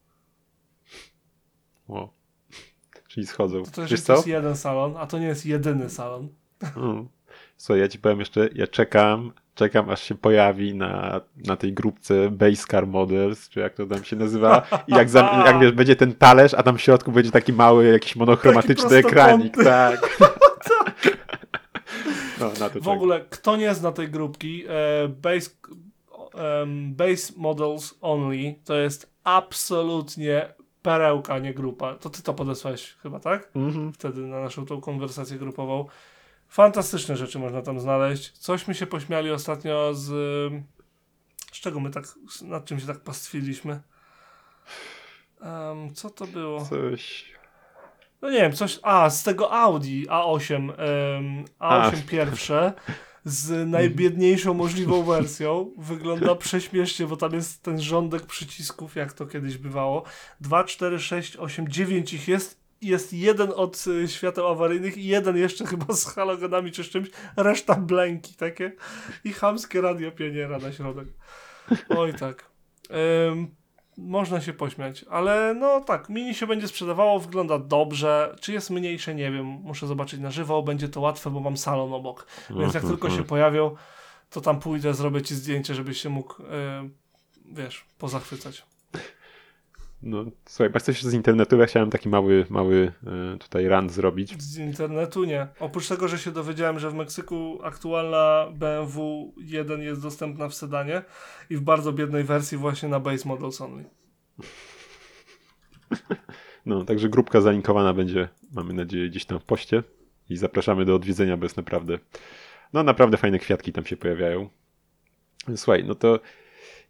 Wow. <laughs> Czyli schodzą. To, to, to jest jeden salon, a to nie jest jedyny salon. Hmm. Słuchaj, ja ci powiem jeszcze, ja czekam czekam aż się pojawi na, na tej grupce Base Car Models, czy jak to tam się nazywa. I jak, za, <laughs> jak wiesz, będzie ten talerz, a tam w środku będzie taki mały, jakiś monochromatyczny ekranik. Tak. <laughs> <laughs> no, na to w ogóle, kto nie zna tej grupki, e, Base, um, base Models Only to jest absolutnie perełka, nie grupa. To ty to podesłałeś chyba, tak? Mhm. Wtedy na naszą tą konwersację grupową. Fantastyczne rzeczy można tam znaleźć. Coś mi się pośmiali ostatnio z. Z czego my tak. nad czym się tak pastwiliśmy? Um, co to było? Coś. No nie wiem, coś. A, z tego Audi A8. Um, A8 a. pierwsze. Z najbiedniejszą możliwą wersją. Wygląda <laughs> prześmiesznie, bo tam jest ten rządek przycisków, jak to kiedyś bywało. 2, 4, 6, 8, 9 ich jest jest jeden od y, świateł awaryjnych i jeden jeszcze chyba z halogenami czy z czymś, reszta blęki takie i chamskie radio pioniera na środek. Oj tak. Można się pośmiać, ale no tak, mini się będzie sprzedawało, wygląda dobrze. Czy jest mniejsze, nie wiem. Muszę zobaczyć na żywo, będzie to łatwe, bo mam salon obok. Więc jak tylko się pojawią, to tam pójdę, zrobię ci zdjęcie, żebyś się mógł, yy, wiesz, pozachwycać. No, słuchaj, bo coś z internetu, ja chciałem taki mały, mały y, tutaj run zrobić. Z internetu nie. Oprócz tego, że się dowiedziałem, że w Meksyku aktualna BMW 1 jest dostępna w sedanie i w bardzo biednej wersji właśnie na base models only. <laughs> No, także grupka zalinkowana będzie, mamy nadzieję, gdzieś tam w poście i zapraszamy do odwiedzenia, bo jest naprawdę, no naprawdę fajne kwiatki tam się pojawiają. Słuchaj, no to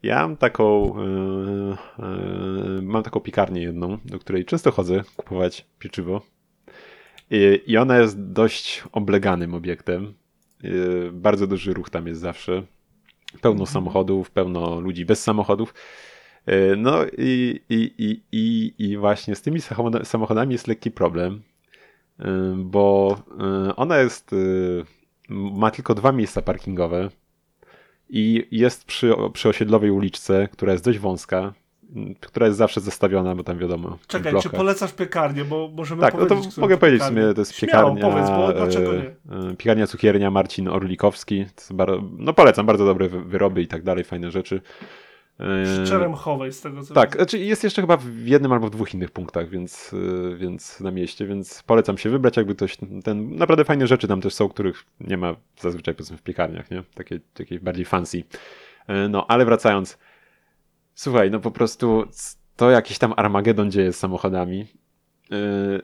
ja mam taką, yy, yy, mam taką piekarnię jedną, do której często chodzę kupować pieczywo. I, ona jest dość obleganym obiektem. Yy, bardzo duży ruch tam jest zawsze. Pełno mhm. samochodów, pełno ludzi bez samochodów. No i, i, i, i, i właśnie z tymi samochodami jest lekki problem, bo ona jest, ma tylko dwa miejsca parkingowe i jest przy, przy osiedlowej uliczce, która jest dość wąska, która jest zawsze zestawiona, bo tam wiadomo. Czekaj, czy polecasz piekarnię, bo możemy tak, powiedzieć. Tak, no to mogę powiedzieć w sumie, to jest Śmiało, piekarnia. powiedz, bo dlaczego nie? E, piekarnia cukiernia Marcin Orlikowski. Bardzo, no polecam, bardzo dobre wyroby i tak dalej, fajne rzeczy. Przy Czeremchowej z tego co Tak, znaczy jest jeszcze chyba w jednym albo w dwóch innych punktach, więc, e, więc na mieście, więc polecam się wybrać, jakby ktoś, ten, naprawdę fajne rzeczy tam też są, których nie ma zazwyczaj powiedzmy w piekarniach, nie? Takie, takie bardziej fancy. E, no, ale wracając, słuchaj, no po prostu to jakiś tam Armagedon dzieje z samochodami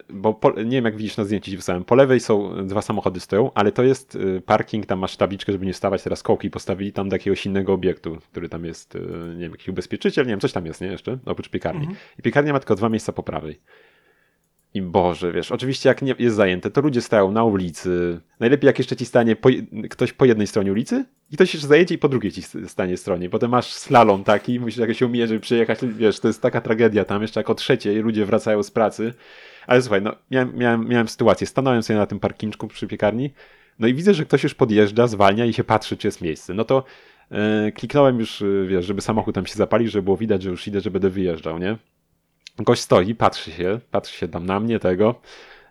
bo po, nie wiem jak widzisz na zdjęciu ci wysłałem, po lewej są dwa samochody stoją, ale to jest y, parking, tam masz tabliczkę, żeby nie stawać, teraz kołki postawili tam do jakiegoś innego obiektu, który tam jest, y, nie wiem, jakiś ubezpieczyciel, nie wiem, coś tam jest, nie, jeszcze, oprócz piekarni. Mhm. I piekarnia ma tylko dwa miejsca po prawej. I Boże, wiesz, oczywiście jak nie jest zajęte, to ludzie stają na ulicy. Najlepiej jak jeszcze ci stanie po, ktoś po jednej stronie ulicy i ktoś jeszcze zajęcie i po drugiej ci stanie stronie. Potem masz slalom taki, musisz jakoś umie, żeby przyjechać, wiesz, to jest taka tragedia tam, jeszcze jako trzeciej ludzie wracają z pracy. Ale słuchaj, no miałem, miałem, miałem sytuację, stanąłem sobie na tym parkinczku przy piekarni, no i widzę, że ktoś już podjeżdża, zwalnia i się patrzy, czy jest miejsce. No to yy, kliknąłem już, yy, wiesz, żeby samochód tam się zapalił, żeby było widać, że już idę, że będę wyjeżdżał, nie? Gość stoi, patrzy się, patrzy się tam na mnie, tego.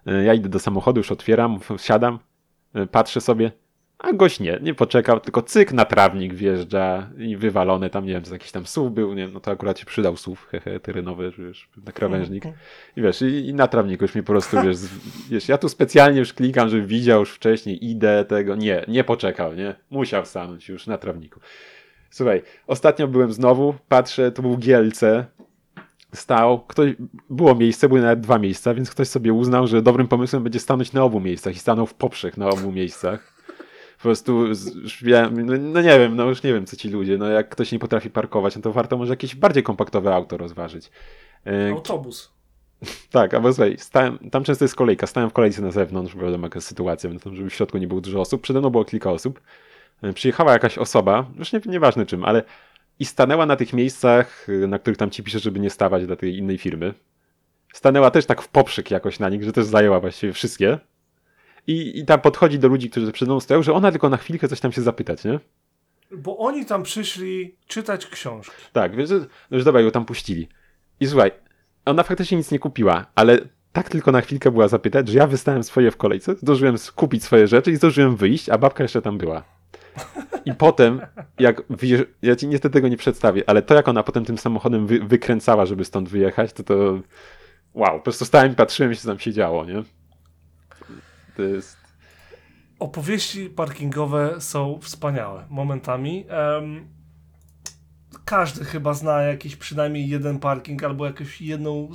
E, ja idę do samochodu, już otwieram, siadam, e, patrzę sobie, a gość nie, nie poczekał, tylko cyk na trawnik wjeżdża i wywalony tam, nie wiem, to jakiś tam SUV był, nie wiem, no to akurat się przydał SUV, hehe, terenowy, wiesz, na krawężnik. I wiesz, i, i na trawniku już mi po prostu, wiesz, wiesz, ja tu specjalnie już klikam, żeby widział już wcześniej, idę tego, nie, nie poczekał, nie, musiał stanąć już na trawniku. Słuchaj, ostatnio byłem znowu, patrzę, to był Gielce, stał, ktoś, było miejsce, były nawet dwa miejsca, więc ktoś sobie uznał, że dobrym pomysłem będzie stanąć na obu miejscach i stanął w poprzek na obu miejscach. Po prostu, no, no, nie wiem, no już nie wiem, co ci ludzie, no jak ktoś nie potrafi parkować, no to warto może jakieś bardziej kompaktowe auto rozważyć. E, Autobus. <laughs> Tak, albo słuchaj, stałem, tam często jest kolejka, stałem w kolejce na zewnątrz, bo wiadomo jaka jest sytuacja, więc żeby w środku nie było dużo osób, przede mną było kilka osób. E, przyjechała jakaś osoba, już nie, nieważne czym, ale i stanęła na tych miejscach, y, na których tam ci pisze, żeby nie stawać dla tej innej firmy. Stanęła też tak w poprzyk jakoś na nich, że też zajęła właściwie wszystkie. I, i tam podchodzi do ludzi, którzy przed nią stoją, że ona tylko na chwilkę coś tam się zapytać, nie? Bo oni tam przyszli czytać książki. Tak, więc no już dobra, ją tam puścili. I słuchaj, ona faktycznie nic nie kupiła, ale tak tylko na chwilkę była zapytać, że ja wystałem swoje w kolejce, zdążyłem kupić swoje rzeczy i zdążyłem wyjść, a babka jeszcze tam była. I potem, jak ja ci niestety tego nie przedstawię, ale to jak ona potem tym samochodem wy, wykręcała, żeby stąd wyjechać, to to wow, po prostu stałem i patrzyłem, co tam się działo, nie? To jest... Opowieści parkingowe są wspaniałe momentami. Um, każdy chyba zna jakiś przynajmniej jeden parking albo jakąś jedną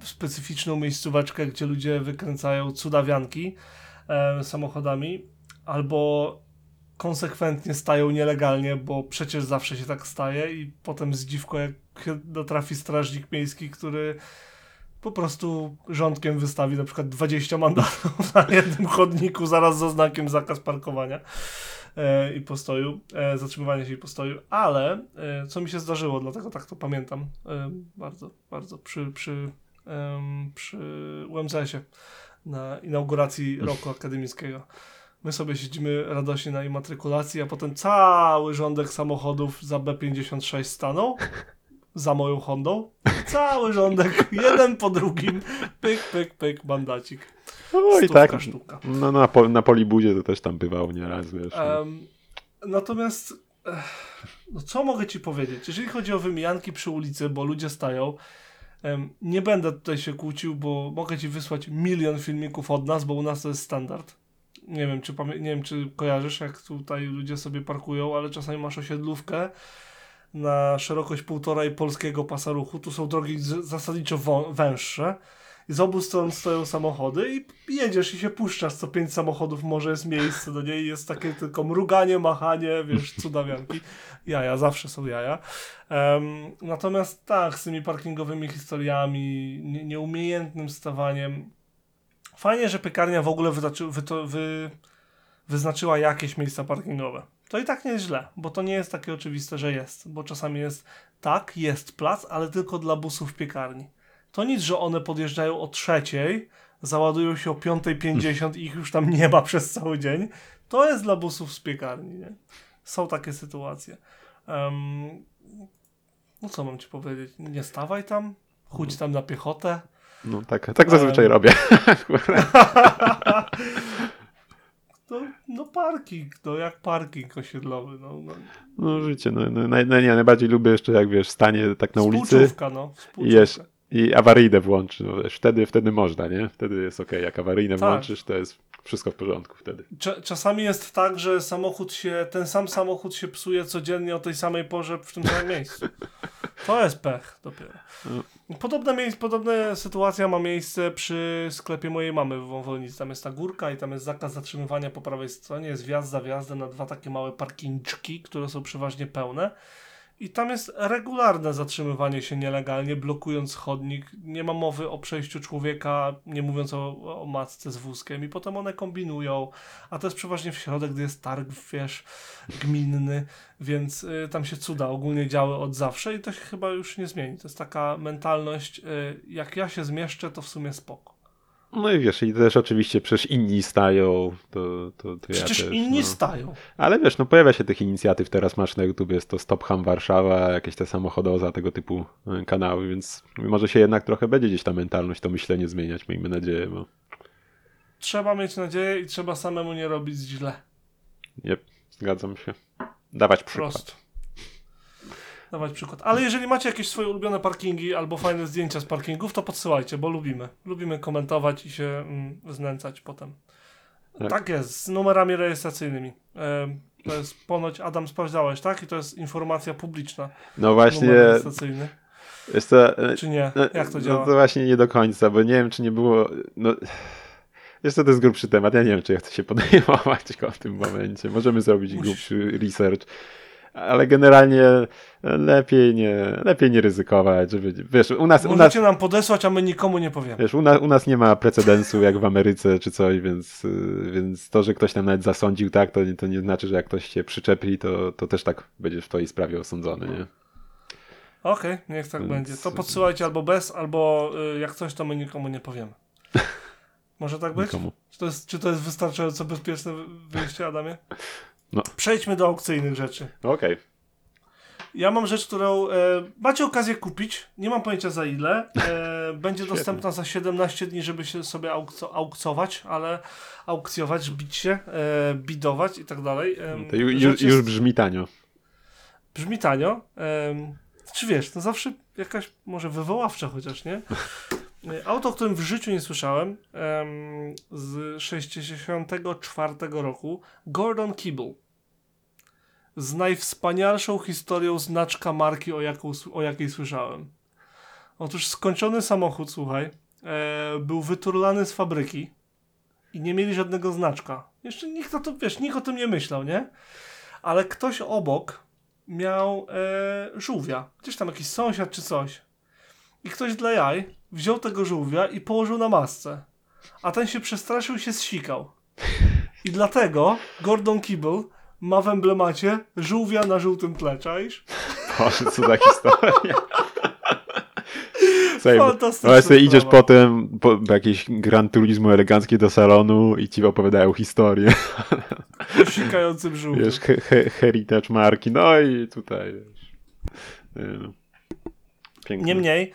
specyficzną miejscóweczkę, gdzie ludzie wykręcają cudawianki samochodami albo konsekwentnie stają nielegalnie, bo przecież zawsze się tak staje i potem zdziwko jak dotrafi strażnik miejski, który po prostu rządkiem wystawi na przykład 20 mandatów na jednym chodniku zaraz za znakiem zakaz parkowania e, i postoju, e, zatrzymywania się i postoju, ale e, co mi się zdarzyło, dlatego tak to pamiętam e, bardzo, bardzo przy, przy, przy UMCS-ie na inauguracji roku akademickiego. My sobie siedzimy radośnie na immatrykulacji, a potem cały rządek samochodów za B56 stanął. za moją Hondą. Cały rządek, jeden po drugim, pyk, pyk, pyk, mandacik. No i tak, sztuka. no, na, pol, na Polibudzie to też tam bywało nieraz, wiesz. Em, natomiast, ech, no co mogę ci powiedzieć? Jeżeli chodzi o wymijanki przy ulicy, bo ludzie stają, em, nie będę tutaj się kłócił, bo mogę ci wysłać milion filmików od nas, bo u nas to jest standard. Nie wiem, czy, nie wiem, czy kojarzysz, jak tutaj ludzie sobie parkują, ale czasami masz osiedlówkę na szerokość półtora polskiego pasa ruchu. Tu są drogi zasadniczo węższe. I z obu stron stoją samochody i jedziesz i się puszczasz, co pięć samochodów może jest miejsce do niej jest takie tylko mruganie, machanie, wiesz, cudawianki. Jaja, zawsze są jaja. Em, natomiast tak, z tymi parkingowymi historiami, nie, nieumiejętnym stawaniem. Fajnie, że piekarnia w ogóle wyznaczy, wy, wy, wyznaczyła jakieś miejsca parkingowe. To i tak nie jest źle, bo to nie jest takie oczywiste, że jest. Bo czasami jest tak, jest plac, ale tylko dla busów piekarni. To nic, że one podjeżdżają o trzeciej, załadują się o 5.50 i ich już tam nie ma <laughs> przez cały dzień. To jest dla busów z piekarni. Nie? Są takie sytuacje. Em, no co mam ci powiedzieć? Nie stawaj tam, chudź tam na piechotę. No tak, tak zazwyczaj robię. <laughs> No, no parking, no jak parking osiedlowy. No, no. No życie, no, no, naj, naj, nie, najbardziej lubię jeszcze jak wiesz, stanie tak na ulicy no. i, Współczuwka. i awaryjne włączy, no wiesz, wtedy, wtedy można, nie? Wtedy jest okej, jak awaryjne Tak. włączysz, to jest wszystko w porządku wtedy. Cza- czasami jest tak, że samochód się, ten sam samochód się psuje codziennie o tej samej porze w tym samym miejscu. To jest pech dopiero. Podobna, podobna sytuacja ma miejsce przy sklepie mojej mamy w Wąwolnicy. Tam jest ta górka i tam jest zakaz zatrzymywania po prawej stronie. Jest wjazd za wjazdem na dwa takie małe parkinczki, które są przeważnie pełne. I tam jest regularne zatrzymywanie się nielegalnie, blokując chodnik. Nie ma mowy o przejściu człowieka, nie mówiąc o, o matce z wózkiem. I potem one kombinują. A to jest przeważnie w środek, gdy jest targ, wiesz, gminny, więc y, tam się cuda ogólnie działy od zawsze i to się chyba już nie zmieni. To jest taka mentalność, y, jak ja się zmieszczę, to w sumie spoko. No i wiesz, i też oczywiście przecież inni stają, to, to, to Przecież ja też, inni no. stają. Ale wiesz, no pojawia się tych inicjatyw, teraz masz na YouTube, jest to Stop Ham Warszawa, jakieś te samochodoza, tego typu e, kanały, więc może się jednak trochę będzie gdzieś ta mentalność, to myślenie zmieniać, miejmy nadzieję, bo Trzeba mieć nadzieję i trzeba samemu nie robić źle. nie, zgadzam się. Dawać przykład. Prosto. Dawać przykład. Ale jeżeli macie jakieś swoje ulubione parkingi albo fajne zdjęcia z parkingów, to podsyłajcie, bo lubimy. Lubimy komentować i się mm, znęcać potem. Tak. Tak. jest, z numerami rejestracyjnymi. Em, to jest ponoć, Adam, sprawdzałeś, tak? I to jest informacja publiczna. No właśnie, Numer rejestracyjny. jest to, e, Czy nie? no, Jak to no działa? to właśnie nie do końca, bo nie wiem, czy nie było, no... Jest to, to jest grubszy temat. Ja nie wiem, czy ja chcę się podejmować <laughs> go w tym momencie. Możemy zrobić Musisz. grubszy research. Ale generalnie lepiej nie, lepiej nie ryzykować, żeby, wiesz, u nas, u nas, Możecie nam podesłać, a my nikomu nie powiemy. wiesz, u, nas, u nas nie ma precedensu jak w Ameryce czy coś, więc, y, więc to, że ktoś tam nawet zasądził tak, to, nie- to nie znaczy, że jak ktoś się przyczepi, to, to też tak będziesz w twojej sprawie osądzony, nie? Okej, niech tak Więc- będzie. To podsyłajcie albo bez, albo y, jak coś, to my nikomu nie powiemy. <laughs> Może tak być? Nikomu. Czy to jest, czy to jest wystarczająco bezpieczne wyjście, Adamie? No. Przejdźmy do aukcyjnych rzeczy. Okej. Ja mam rzecz, którą e, macie okazję kupić. Nie mam pojęcia za ile. E, <laughs> będzie dostępna za 17 dni, żeby się sobie aukco, aukcować, ale aukcjować, bić się, e, bidować i tak dalej. E, ju, już, rzecz już jest- brzmi tanio. brzmi tanio. Em, czy wiesz, to zawsze jakaś może wywoławcza chociaż, nie? <laughs> E, Auto, o którym w życiu nie słyszałem, em, z 64 roku, Gordon Kibble. Z najwspanialszą historią znaczka marki, o, jaką, o jakiej słyszałem. Otóż skończony samochód, słuchaj, e, był wyturlany z fabryki i nie mieli żadnego znaczka. Jeszcze nikt o to, wiesz, nikt o tym nie myślał, nie? Ale ktoś obok miał e, żółwia. Gdzieś tam jakiś sąsiad czy coś. I ktoś dla jaj wziął tego żółwia i położył na masce. A ten się przestraszył i się zsikał. I dlatego Gordon Kibble ma w emblemacie żółwia na żółtym tle, czaisz? Boże, co za historia. Słuchaj, no, ale sobie idziesz potem po, po jakieś Gran Turismo eleganckie do salonu i ci opowiadają historię. Sikającym żółwiu. Wiesz, he, he, heritage marki, no i tutaj wiesz. Nie no. Piękne. Niemniej,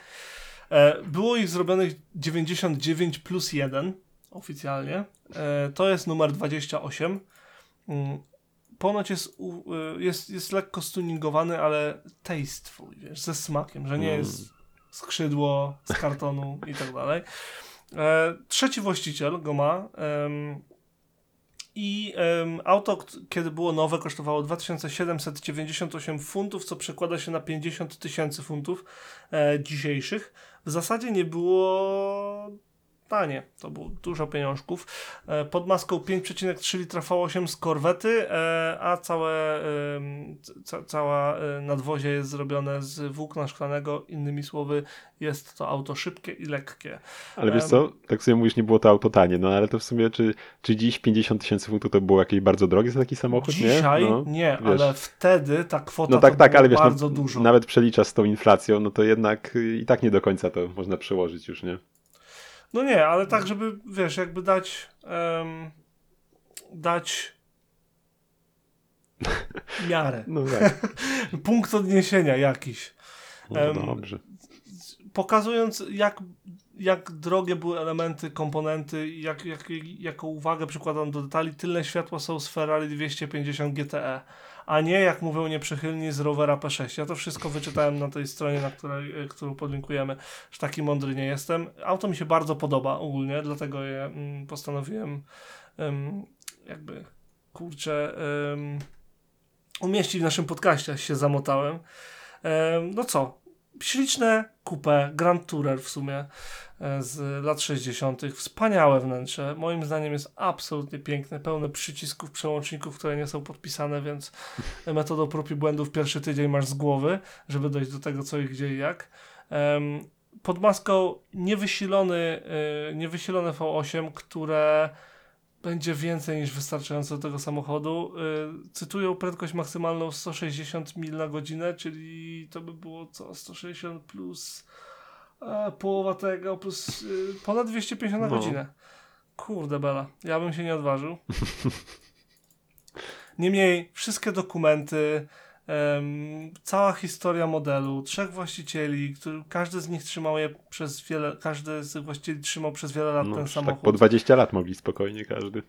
było ich zrobionych 99 plus 1 oficjalnie. E, to jest numer 28. Mm, ponoć jest, e, jest, jest lekko stuningowany, ale tasteful, wiesz, ze smakiem, że nie Mm. jest skrzydło z kartonu i tak dalej. E, trzeci właściciel go ma. I em, auto, kiedy było nowe, kosztowało 2798 funtów, co przekłada się na 50 tysięcy funtów e, dzisiejszych. W zasadzie nie było tanie, to było dużo pieniążków. E, pod maską 5,3 litra V8 z korwety, e, a całe, ca, cała e, nadwozie jest zrobione z włókna szklanego. Innymi słowy, jest to auto szybkie i lekkie. Ale wiesz co, tak sobie mówisz, nie było to auto tanie, no ale to w sumie, czy, czy dziś 50 tysięcy funtów to było jakieś bardzo drogie za taki samochód, Dzisiaj nie? No, nie, ale wtedy ta kwota No tak, tak, ale wiesz, bardzo no, dużo. nawet przeliczasz z tą inflacją, no to jednak y, i tak nie do końca to można przełożyć już, nie? No nie, ale tak, żeby, wiesz, jakby dać em, dać <laughs> miarę, No tak, <laughs> punkt odniesienia jakiś, no dobrze. pokazując jak, jak drogie były elementy, komponenty jak, jak, jaką uwagę przykładam do detali, tylne światła są z Ferrari 250 GTE, a nie jak mówią nieprzychylni z Rovera P6. Ja to wszystko wyczytałem na tej stronie, na której, e, którą podlinkujemy, że taki mądry nie jestem. Auto mi się bardzo podoba ogólnie, dlatego je mm, postanowiłem em, jakby, kurczę, umieścić w naszym podcaście, się zamotałem. Em, no co, śliczne coupe, Grand Tourer w sumie e, z lat 60. Wspaniałe wnętrze. Moim zdaniem jest absolutnie piękne, pełne przycisków, przełączników, które nie są podpisane, więc metodą prób i błędów pierwszy tydzień masz z głowy, żeby dojść do tego, co i gdzie i jak. Pod maską niewysilony, y, niewysilone V8, które będzie więcej niż wystarczające do tego samochodu. Y, cytują prędkość maksymalną 160 mil na godzinę, czyli to by było co? 160 plus e, połowa tego, plus y, ponad 250 na No. godzinę. Kurde bela, ja bym się nie odważył. <laughs> Niemniej, wszystkie dokumenty, em, cała historia modelu, trzech właścicieli, który, każdy z nich trzymał je przez wiele, każdy z tych właścicieli trzymał przez wiele lat No, ten już samochód. tak po 20 lat mogli spokojnie każdy.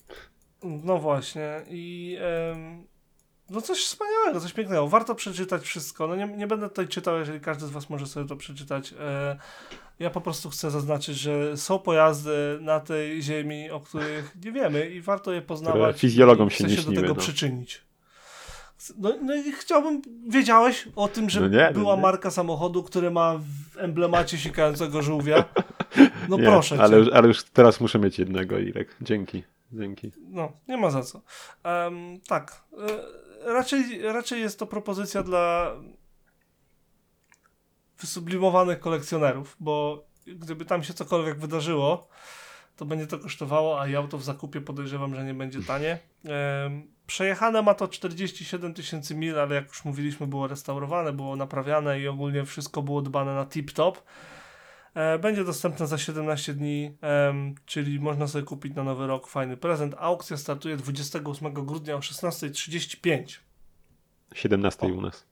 No właśnie i em, no coś wspaniałego, coś pięknego. Warto przeczytać wszystko. No nie, nie będę tutaj czytał, jeżeli każdy z Was może sobie to przeczytać. E, ja po prostu chcę zaznaczyć, że są pojazdy na tej ziemi, o których nie wiemy i warto je poznawać. fizjologom i się nie się do śniły, tego no. przyczynić. No, no i chciałbym, wiedziałeś o tym, że No nie, no była nie. marka samochodu, który ma w emblemacie sikającego żółwia. No nie, proszę cię. ale, już- ale już teraz muszę mieć jednego, Irek. Dzięki, dzięki. No, nie ma za co. Em, tak. e, raczej, raczej jest to propozycja dla wysublimowanych kolekcjonerów, bo gdyby tam się cokolwiek wydarzyło, to będzie to kosztowało, a i auto w zakupie podejrzewam, że nie będzie tanie. Em, przejechane ma to 47 tysięcy mil, ale jak już mówiliśmy, było restaurowane, było naprawiane i ogólnie wszystko było dbane na tip-top. E, Będzie dostępne za 17 dni, czyli można sobie kupić na nowy rok fajny prezent. Aukcja startuje 28 grudnia o 16.35. 17 u nas.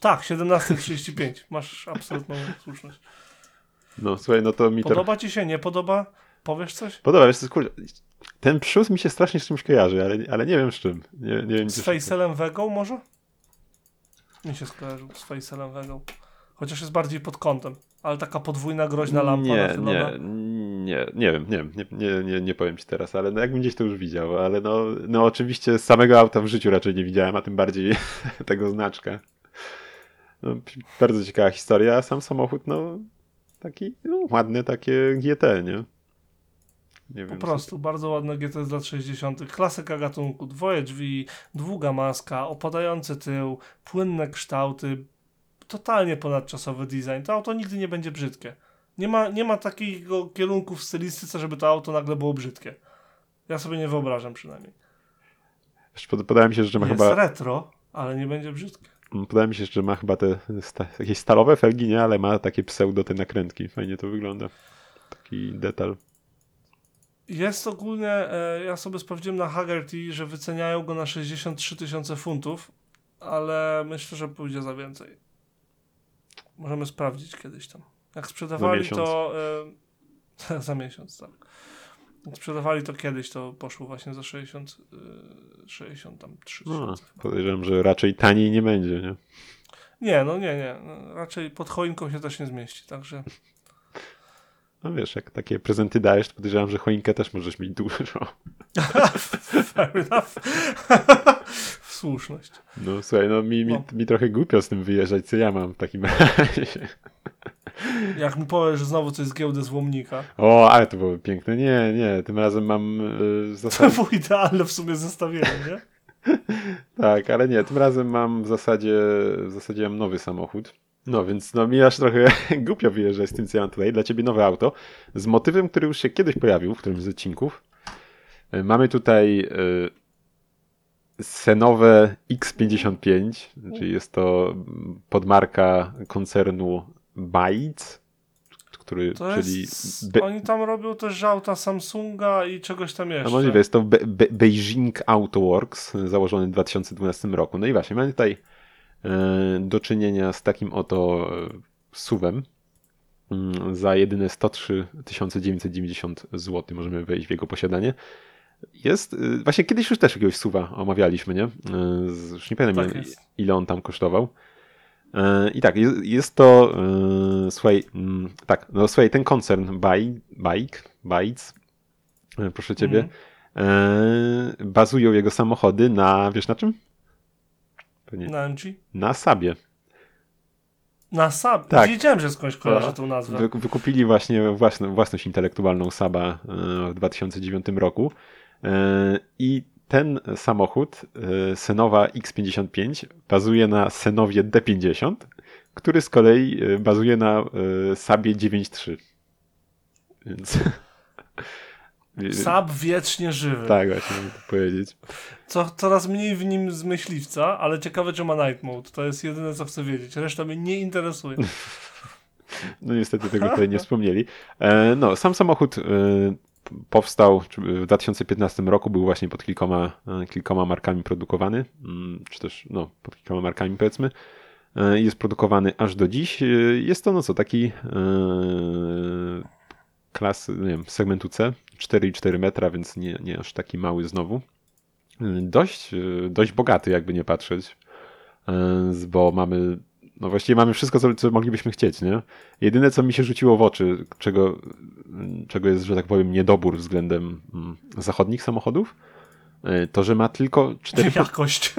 Tak, 17.35. Masz absolutną słuszność. No słuchaj, no to mi Podoba ci się, nie podoba? Powiesz coś? podoba, wiesz, co, kurde, ten przód mi się strasznie z czymś kojarzy, ale, ale nie wiem z czym. Nie, nie wiem, Z Facelem Vegą może? Mi się skojarzył z Facelem Vegą. Chociaż jest bardziej pod kątem. Ale taka podwójna, groźna lampa Nie, nie, nie, nie wiem, nie wiem, nie, nie, nie, nie powiem ci teraz, ale no jakbym gdzieś to już widział, ale no, no oczywiście samego auta w życiu raczej nie widziałem, a tym bardziej <laughs> tego znaczka. No, bardzo ciekawa historia, a sam samochód, no taki no, ładny, takie GT, nie? Nie Po wiem. prostu, bardzo ładne GT z lat 60. Klasyka gatunku, dwoje drzwi, długa maska, opadający tył, płynne kształty, totalnie ponadczasowy design. To auto nigdy nie będzie brzydkie. Nie ma, nie ma takiego kierunku w stylistyce, żeby to auto nagle było brzydkie. Ja sobie nie wyobrażam przynajmniej. Podoba mi się, że ma Jest chyba, retro, ale nie będzie brzydkie. podoba mi się, że ma chyba te sta, jakieś stalowe felgi, nie, ale ma takie pseudo te nakrętki. Fajnie to wygląda. Taki detal. Jest ogólnie, e, ja sobie sprawdziłem na Haggerty, że wyceniają go na 63 tysiące funtów, ale myślę, że pójdzie za więcej. możemy sprawdzić kiedyś tam. Jak sprzedawali to... E, <laughs> za miesiąc, tak. Jak sprzedawali to kiedyś, to poszło właśnie za 60, e, 63 no, Podejrzewam, że raczej taniej nie będzie, nie? Nie, no nie, nie. Raczej pod choinką się też nie zmieści, także... <laughs> No wiesz, jak takie prezenty dajesz, to podejrzewam, że choinkę też możesz mieć dużo. Fair enough. Słuszność. No słuchaj, no mi, mi, no. mi trochę głupio z tym wyjeżdżać, co ja mam w takim razie. Jak mi powiesz, że znowu coś z giełdy złomnika. O, ale to byłoby piękne. Nie, nie, tym razem mam yy, zasadzie... To było idealne w sumie zestawienie, nie? <laughs> tak, ale nie, tym razem mam w zasadzie, w zasadzie mam nowy samochód. No więc no mi aż trochę <laughs> głupio wyjeżdżać z tym, co ja mam tutaj. Dla ciebie nowe auto z motywem, który już się kiedyś pojawił w którymś z odcinków. Y, mamy tutaj y, Senowe X55, czyli jest to podmarka koncernu Bytes, który, to czyli... Jest, Be... Oni tam robią też auta Samsunga i czegoś tam jeszcze. No możliwe, jest to Be Be Beijing Autoworks, założony w 2012 roku. No i właśnie, mamy tutaj e, do czynienia z takim oto e, suwem. Mm, za jedyne 103 990 zł możemy wejść w jego posiadanie. Jest, y, właśnie kiedyś już też jakiegoś suwa omawialiśmy, nie? Już nie pamiętam tak ile, ile on tam kosztował. I tak, jest, to, słuchaj, mm, tak, no słuchaj, ten koncern Bike, Bytes, proszę ciebie, mm. bazują jego samochody na, wiesz na czym? Pewnie. Na MG? Na Sabie. Na Sab. Tak. Wiedziałem, że skądś kojarzę no. tą nazwę. Wy, wykupili właśnie własną, własność intelektualną Saba w 2009 roku. E, I ten samochód, e, Senowa X55, bazuje na Senowie D50, który z kolei e, bazuje na Sabie 9.3. Więc. Sab wiecznie żywy. Tak, właśnie mogę to powiedzieć. Co, coraz mniej w nim z myśliwca, ale ciekawe, czy ma night mode. To jest jedyne, co chcę wiedzieć. Reszta mnie nie interesuje. <laughs> No niestety tego tutaj nie wspomnieli. No, sam samochód powstał w 2015 roku, był właśnie pod kilkoma, e, kilkoma markami produkowany, mm, czy też no, pod kilkoma markami powiedzmy. E, jest produkowany aż do dziś. E, jest to no co, taki klas, nie wiem, segmentu C, 4,4 metra, więc nie, nie aż taki mały znowu. Dość, dość bogaty, jakby nie patrzeć, bo mamy no właściwie mamy wszystko, co, co, moglibyśmy chcieć, nie? Jedyne, co mi się rzuciło w oczy, czego, czego jest, że tak powiem, niedobór względem mm, zachodnich samochodów, e, to, że ma tylko cztery... Jakość. <laughs>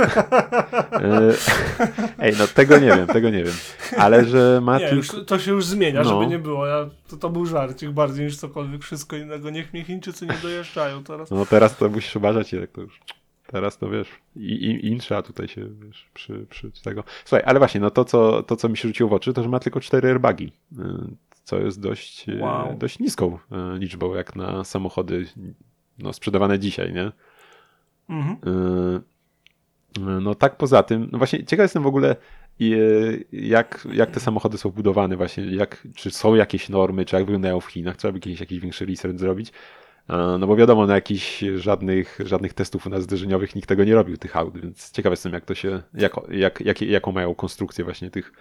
Ej, no tego nie wiem, tego nie wiem. Ale, że ma nie, tylko... Już, to się już zmienia, no. żeby nie było. Ja, to, to był żarcik bardziej niż cokolwiek, wszystko innego. Niech mnie Chińczycy nie dojeżdżają teraz. No teraz to musisz uważać, jak to już... Teraz to wiesz, i, i insza tutaj się wiesz, przy, przy tego. Słuchaj, ale właśnie, no to co, to co mi się rzuciło w oczy, to że ma tylko cztery airbagi, y, co jest dość, y, wow. dość niską y, liczbą, jak na samochody no, sprzedawane dzisiaj, nie? Mhm. No tak poza tym, no właśnie ciekaw jestem w ogóle jak, jak te samochody są budowane właśnie, jak, czy są jakieś normy, czy jak wyglądają w Chinach, trzeba by kiedyś jakiś większy research zrobić, no bo wiadomo, na jakichś żadnych, żadnych testów u nas zderzeniowych nikt tego nie robił, tych aut, więc ciekaw jestem, jak to się, jak, jak, jak, jaką mają konstrukcję właśnie tych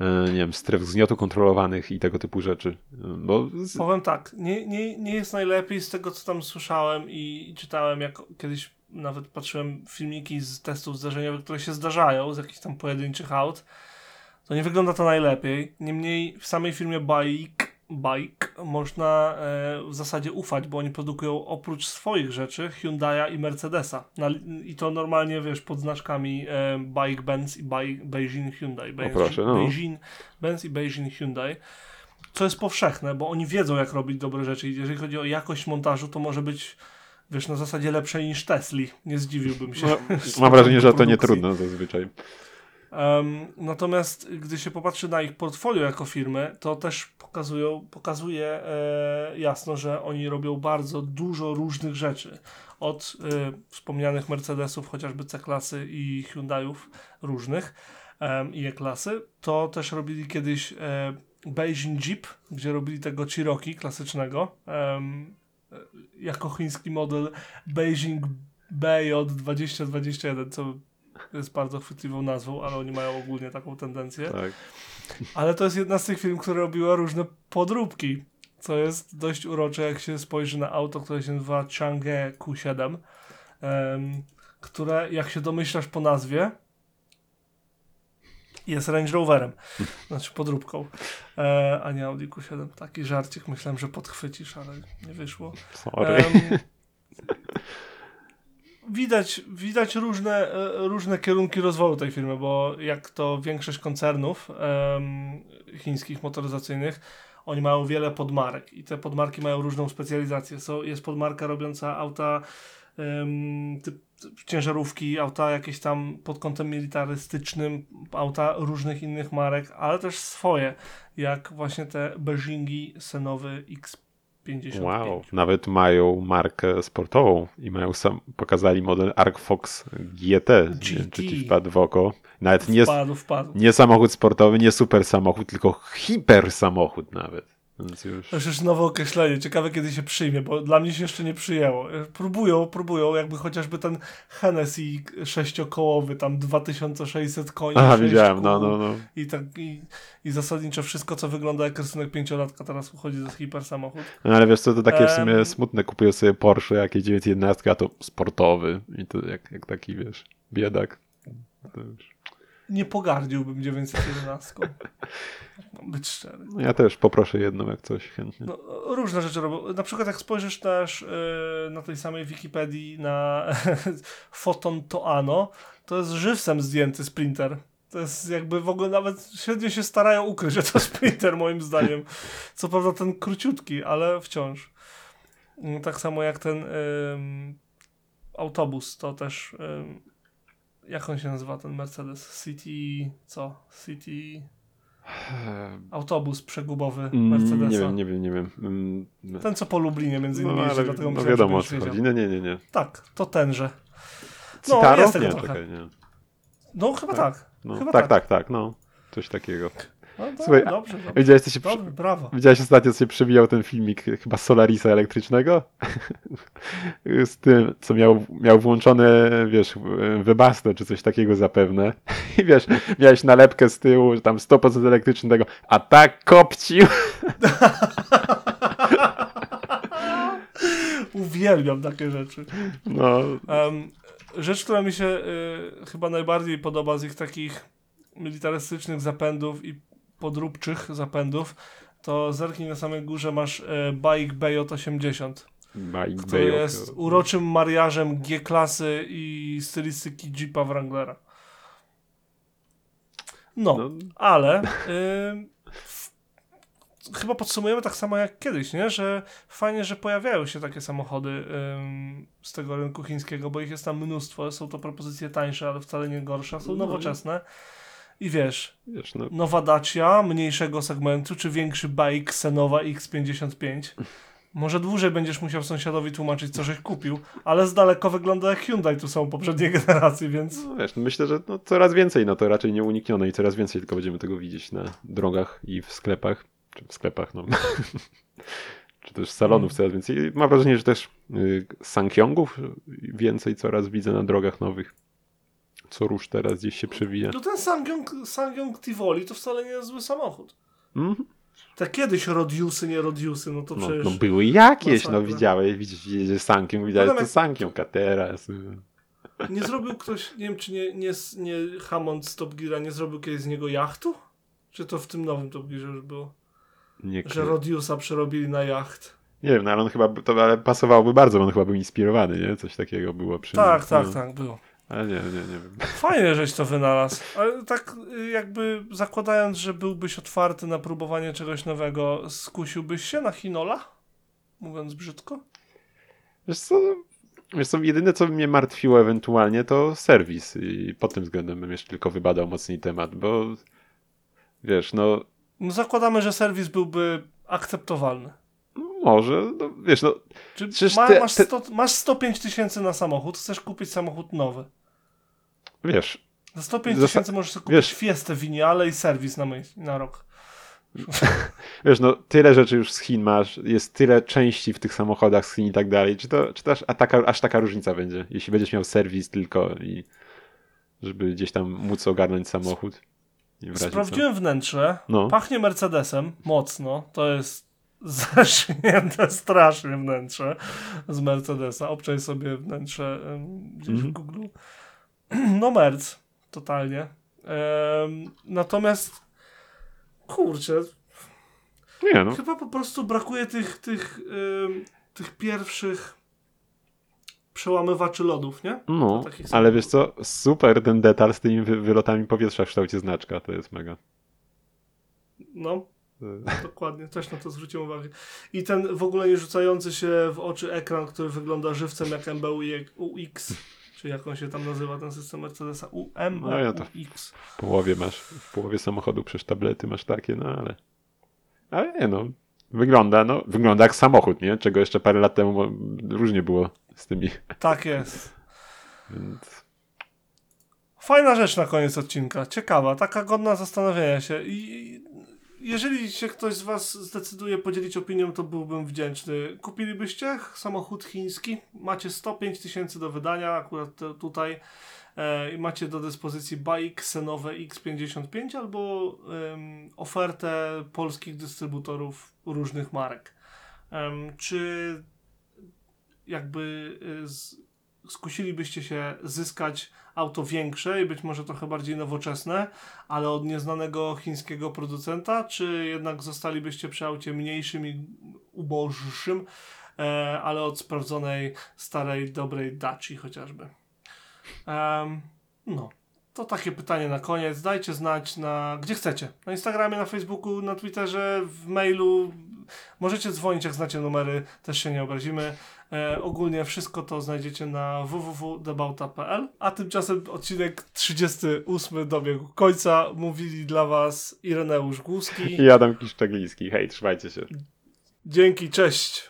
e, nie wiem, stref zgniotu kontrolowanych i tego typu rzeczy. Bo z... Powiem tak, nie, nie, nie jest najlepiej z tego, co tam słyszałem i, czytałem, jak kiedyś nawet patrzyłem filmiki z testów zdarzeniowych, które się zdarzają z jakichś tam pojedynczych aut, to nie wygląda to najlepiej. Niemniej w samej firmie Bike Bike można e, w zasadzie ufać, bo oni produkują oprócz swoich rzeczy Hyundai'a i Mercedesa. I to normalnie, wiesz, pod znaczkami e, Bike Benz i Bike, Beijing Hyundai. Beijing, proszę, no. Beijing, Benz i Beijing Hyundai. Co jest powszechne, bo oni wiedzą, jak robić dobre rzeczy. I jeżeli chodzi o jakość montażu, to może być wiesz, na zasadzie lepsze niż Tesli. Nie zdziwiłbym się. No, <laughs> mam wrażenie, że to nie trudno zazwyczaj. Um, natomiast gdy się popatrzy na ich portfolio jako firmy, to też pokazują, pokazuje e, jasno, że oni robią bardzo dużo różnych rzeczy. Od e, wspomnianych Mercedesów, chociażby C-klasy i Hyundai'ów różnych i E-klasy, to też robili kiedyś e, Beijing Jeep, gdzie robili tego Cherokee klasycznego e, jako chiński model Beijing BJ 2021, co jest bardzo chwytliwą nazwą, ale oni mają ogólnie taką tendencję. Tak. Ale to jest jedna z tych firm, które robiła różne podróbki, co jest dość urocze, jak się spojrzy na auto, które się nazywa Chang'e Q7, em, które, jak się domyślasz po nazwie, jest Range Roverem, znaczy podróbką, e, a nie Audi Q7. Taki żarcik, myślałem, że podchwycisz, ale nie wyszło. Sorry. Em, widać, widać różne, e, różne kierunki rozwoju tej firmy, bo jak to większość koncernów em, chińskich motoryzacyjnych, oni mają wiele podmarek i te podmarki mają różną specjalizację. So, jest podmarka robiąca auta em, typ, typ ciężarówki, auta jakieś tam pod kątem militarystycznym, auta różnych innych marek, ale też swoje, jak właśnie te Beijingi Senowy X55. Wow, nawet mają markę sportową i mają sam, pokazali model Arc Fox GT, nie wiem, czy ci GT. wpadł w oko. Nawet nie, Wpadł, wpadł. nie samochód sportowy, nie super samochód, tylko hiper samochód nawet. Więc już... To już jest nowe określenie. Ciekawe, kiedy się przyjmie, bo dla mnie się jeszcze nie przyjęło. Próbują, próbują, jakby chociażby ten Hennessy sześciokołowy, tam 2600 koni. Aha, widziałem, no, no, no. I, tak, i, I zasadniczo wszystko, co wygląda jak rysunek pięciolatka, teraz uchodzi za hiper samochód. No ale wiesz co, to takie w sumie smutne, kupują sobie Porsche jakieś 911, a to sportowy i to jak, jak taki, wiesz, biedak. To już... Nie pogardziłbym 911. Mam być szczery. No ja też poproszę jedną jak coś chętnie. No, różne rzeczy robią. Na przykład jak spojrzysz też yy, na tej samej Wikipedii na <laughs> Foton Toano, to jest żywcem zdjęty Sprinter. To jest jakby w ogóle nawet średnio się starają ukryć, że to Sprinter moim zdaniem. Co prawda ten króciutki, ale wciąż. Mm, Tak samo jak ten ym, autobus, to też jak on się nazywa ten Mercedes? City co? City autobus przegubowy Mm, Mercedesa. Nie wiem, nie wiem, nie wiem. Mm, No, Ten, co po Lublinie między innymi no jeździ, ale dlatego no wiadomo o co chodzi. No nie, nie, nie. Tak, to tenże. No, Citaro? jest tego nie, trochę. czekaj, nie. No, chyba tak. No, Chyba tak, tak. tak, tak, no. Coś takiego. No, Słuchaj, dobrze, dobrze. Widziałeś, co się. Dobrze, brawo. Widziałeś ostatnio, co się przewijał ten filmik chyba Solarisa elektrycznego? <laughs> Z tym, co miał, miał włączone, wiesz, Webasto czy coś takiego zapewne. <laughs> I wiesz, miałeś nalepkę z tyłu, że tam 100% elektrycznego, a tak kopcił. <laughs> Uwielbiam takie rzeczy. No, Em, rzecz, która mi się y, chyba najbardziej podoba z ich takich militarystycznych zapędów i podróbczych zapędów, to zerknij na samej górze masz y, Bike Bayot 80. Mike który Bayo. jest uroczym mariażem G-klasy i stylistyki Jeepa Wranglera. No, No. ale y, w, chyba podsumujemy tak samo jak kiedyś, nie? że fajnie, że pojawiają się takie samochody ym, z tego rynku chińskiego, bo ich jest tam mnóstwo. Są to propozycje tańsze, ale wcale nie gorsze. Są No. I wiesz, Wiesz, no, nowa Dacia mniejszego segmentu, czy większy bike Senowa X55. Może dłużej będziesz musiał sąsiadowi tłumaczyć, co żeś kupił, ale z daleko wygląda jak Hyundai tu są poprzedniej <laughs> generacji, więc no wiesz, no myślę, że no, coraz więcej, no to raczej nieuniknione i coraz więcej tylko będziemy tego widzieć na drogach i w sklepach, czy w sklepach, no. <laughs> czy też salonów coraz więcej. Mam wrażenie, że też y, Sankyongów więcej coraz widzę na drogach nowych. Co rusz teraz gdzieś się przewija. no ten Sangyong, Sangyong Tivoli to wcale nie jest zły samochód. Mhm. Te kiedyś Rodiusy, nie Rodiusy, no to No, przecież... no były jakieś, no widziałeś, widzisz, widzisz Sankyong, widziałeś to Sankyong, a teraz... y, Nie zrobił ktoś, nie wiem czy nie, nie, nie Hammond z Top Geara nie zrobił kiedyś z niego jachtu? Czy to w tym nowym Top Gearze już było? Nie, Że Rodiusa przerobili na jacht. nie wiem, no ale on chyba, to ale pasowałoby bardzo, bo on chyba był inspirowany, nie? Coś takiego było przy nim. Tak, tak, no. tak, było. Ale nie, nie, nie wiem. Fajnie, żeś to wynalazł. Ale tak y, jakby zakładając, że byłbyś otwarty na próbowanie czegoś nowego, skusiłbyś się na Hinola? Mówiąc brzydko? Wiesz co, wiesz co, jedyne co mnie martwiło ewentualnie to serwis i pod tym względem bym jeszcze tylko wybadał mocniej temat, bo wiesz, no, No zakładamy, że serwis byłby akceptowalny. no może, no, wiesz, no, Czy ma, te- masz, te- 100, masz 105 tysięcy na samochód, chcesz kupić samochód nowy. Wiesz, Za 105 Zasa- tysięcy możesz kupić wiesz- Fiestę Viniale i serwis na, na rok. <laughs> wiesz, no, tyle rzeczy już z Chin masz, jest tyle części w tych samochodach z Chin i tak dalej, czy to, czy to aż, taka, aż taka różnica będzie, jeśli będziesz miał serwis tylko i żeby gdzieś tam móc ogarnąć samochód. razie co. Sprawdziłem wnętrze. No. Pachnie Mercedesem mocno. To jest <laughs> zasznięte strasznie wnętrze z Mercedesa. Obczaj sobie wnętrze gdzieś w Mhm. Google. <clears throat> No Merc, totalnie. Natomiast kurczę, Nie no, chyba po prostu brakuje tych, tych, tych pierwszych przełamywaczy lodów, nie? no, ale wiesz co, super ten detal z tymi wy- wylotami powietrza w kształcie znaczka, to jest mega. No, Dokładnie, też na to zwróciłem uwagę. I ten w ogóle nie rzucający się w oczy ekran, który wygląda żywcem jak MBU UX, czy jak on się tam nazywa, ten system Mercedesa, UM, No ja to- UX. W połowie masz, w połowie samochodu przecież tablety masz takie, no ale... Ale nie no, wygląda, no, wygląda jak samochód, nie? Czego jeszcze parę lat temu różnie było z tymi, Tak jest. <laughs> więc... Fajna rzecz na koniec odcinka, ciekawa, taka godna zastanowienia się. I jeżeli się ktoś z Was zdecyduje podzielić opinią, to byłbym wdzięczny. Kupilibyście samochód chiński? Macie 105 tysięcy do wydania, akurat tutaj. E, macie do dyspozycji bike Xenowe X55 albo em, ofertę polskich dystrybutorów różnych marek. Em, czy jakby y, z, skusilibyście się zyskać auto większe i być może trochę bardziej nowoczesne, ale od nieznanego chińskiego producenta, czy jednak zostalibyście przy aucie mniejszym i uboższym, e, ale od sprawdzonej, starej, dobrej Daci chociażby? No, to takie pytanie na koniec. Dajcie znać na gdzie chcecie. Na Instagramie, na Facebooku, na Twitterze, w mailu. Możecie dzwonić, jak znacie numery, też się nie obrazimy. E, ogólnie wszystko to znajdziecie na www.debauta.pl. A tymczasem odcinek 38 dobiegł końca. Mówili dla Was Ireneusz Głuski. I Adam Kiszczagliński, hej, trzymajcie się. Dzięki, cześć.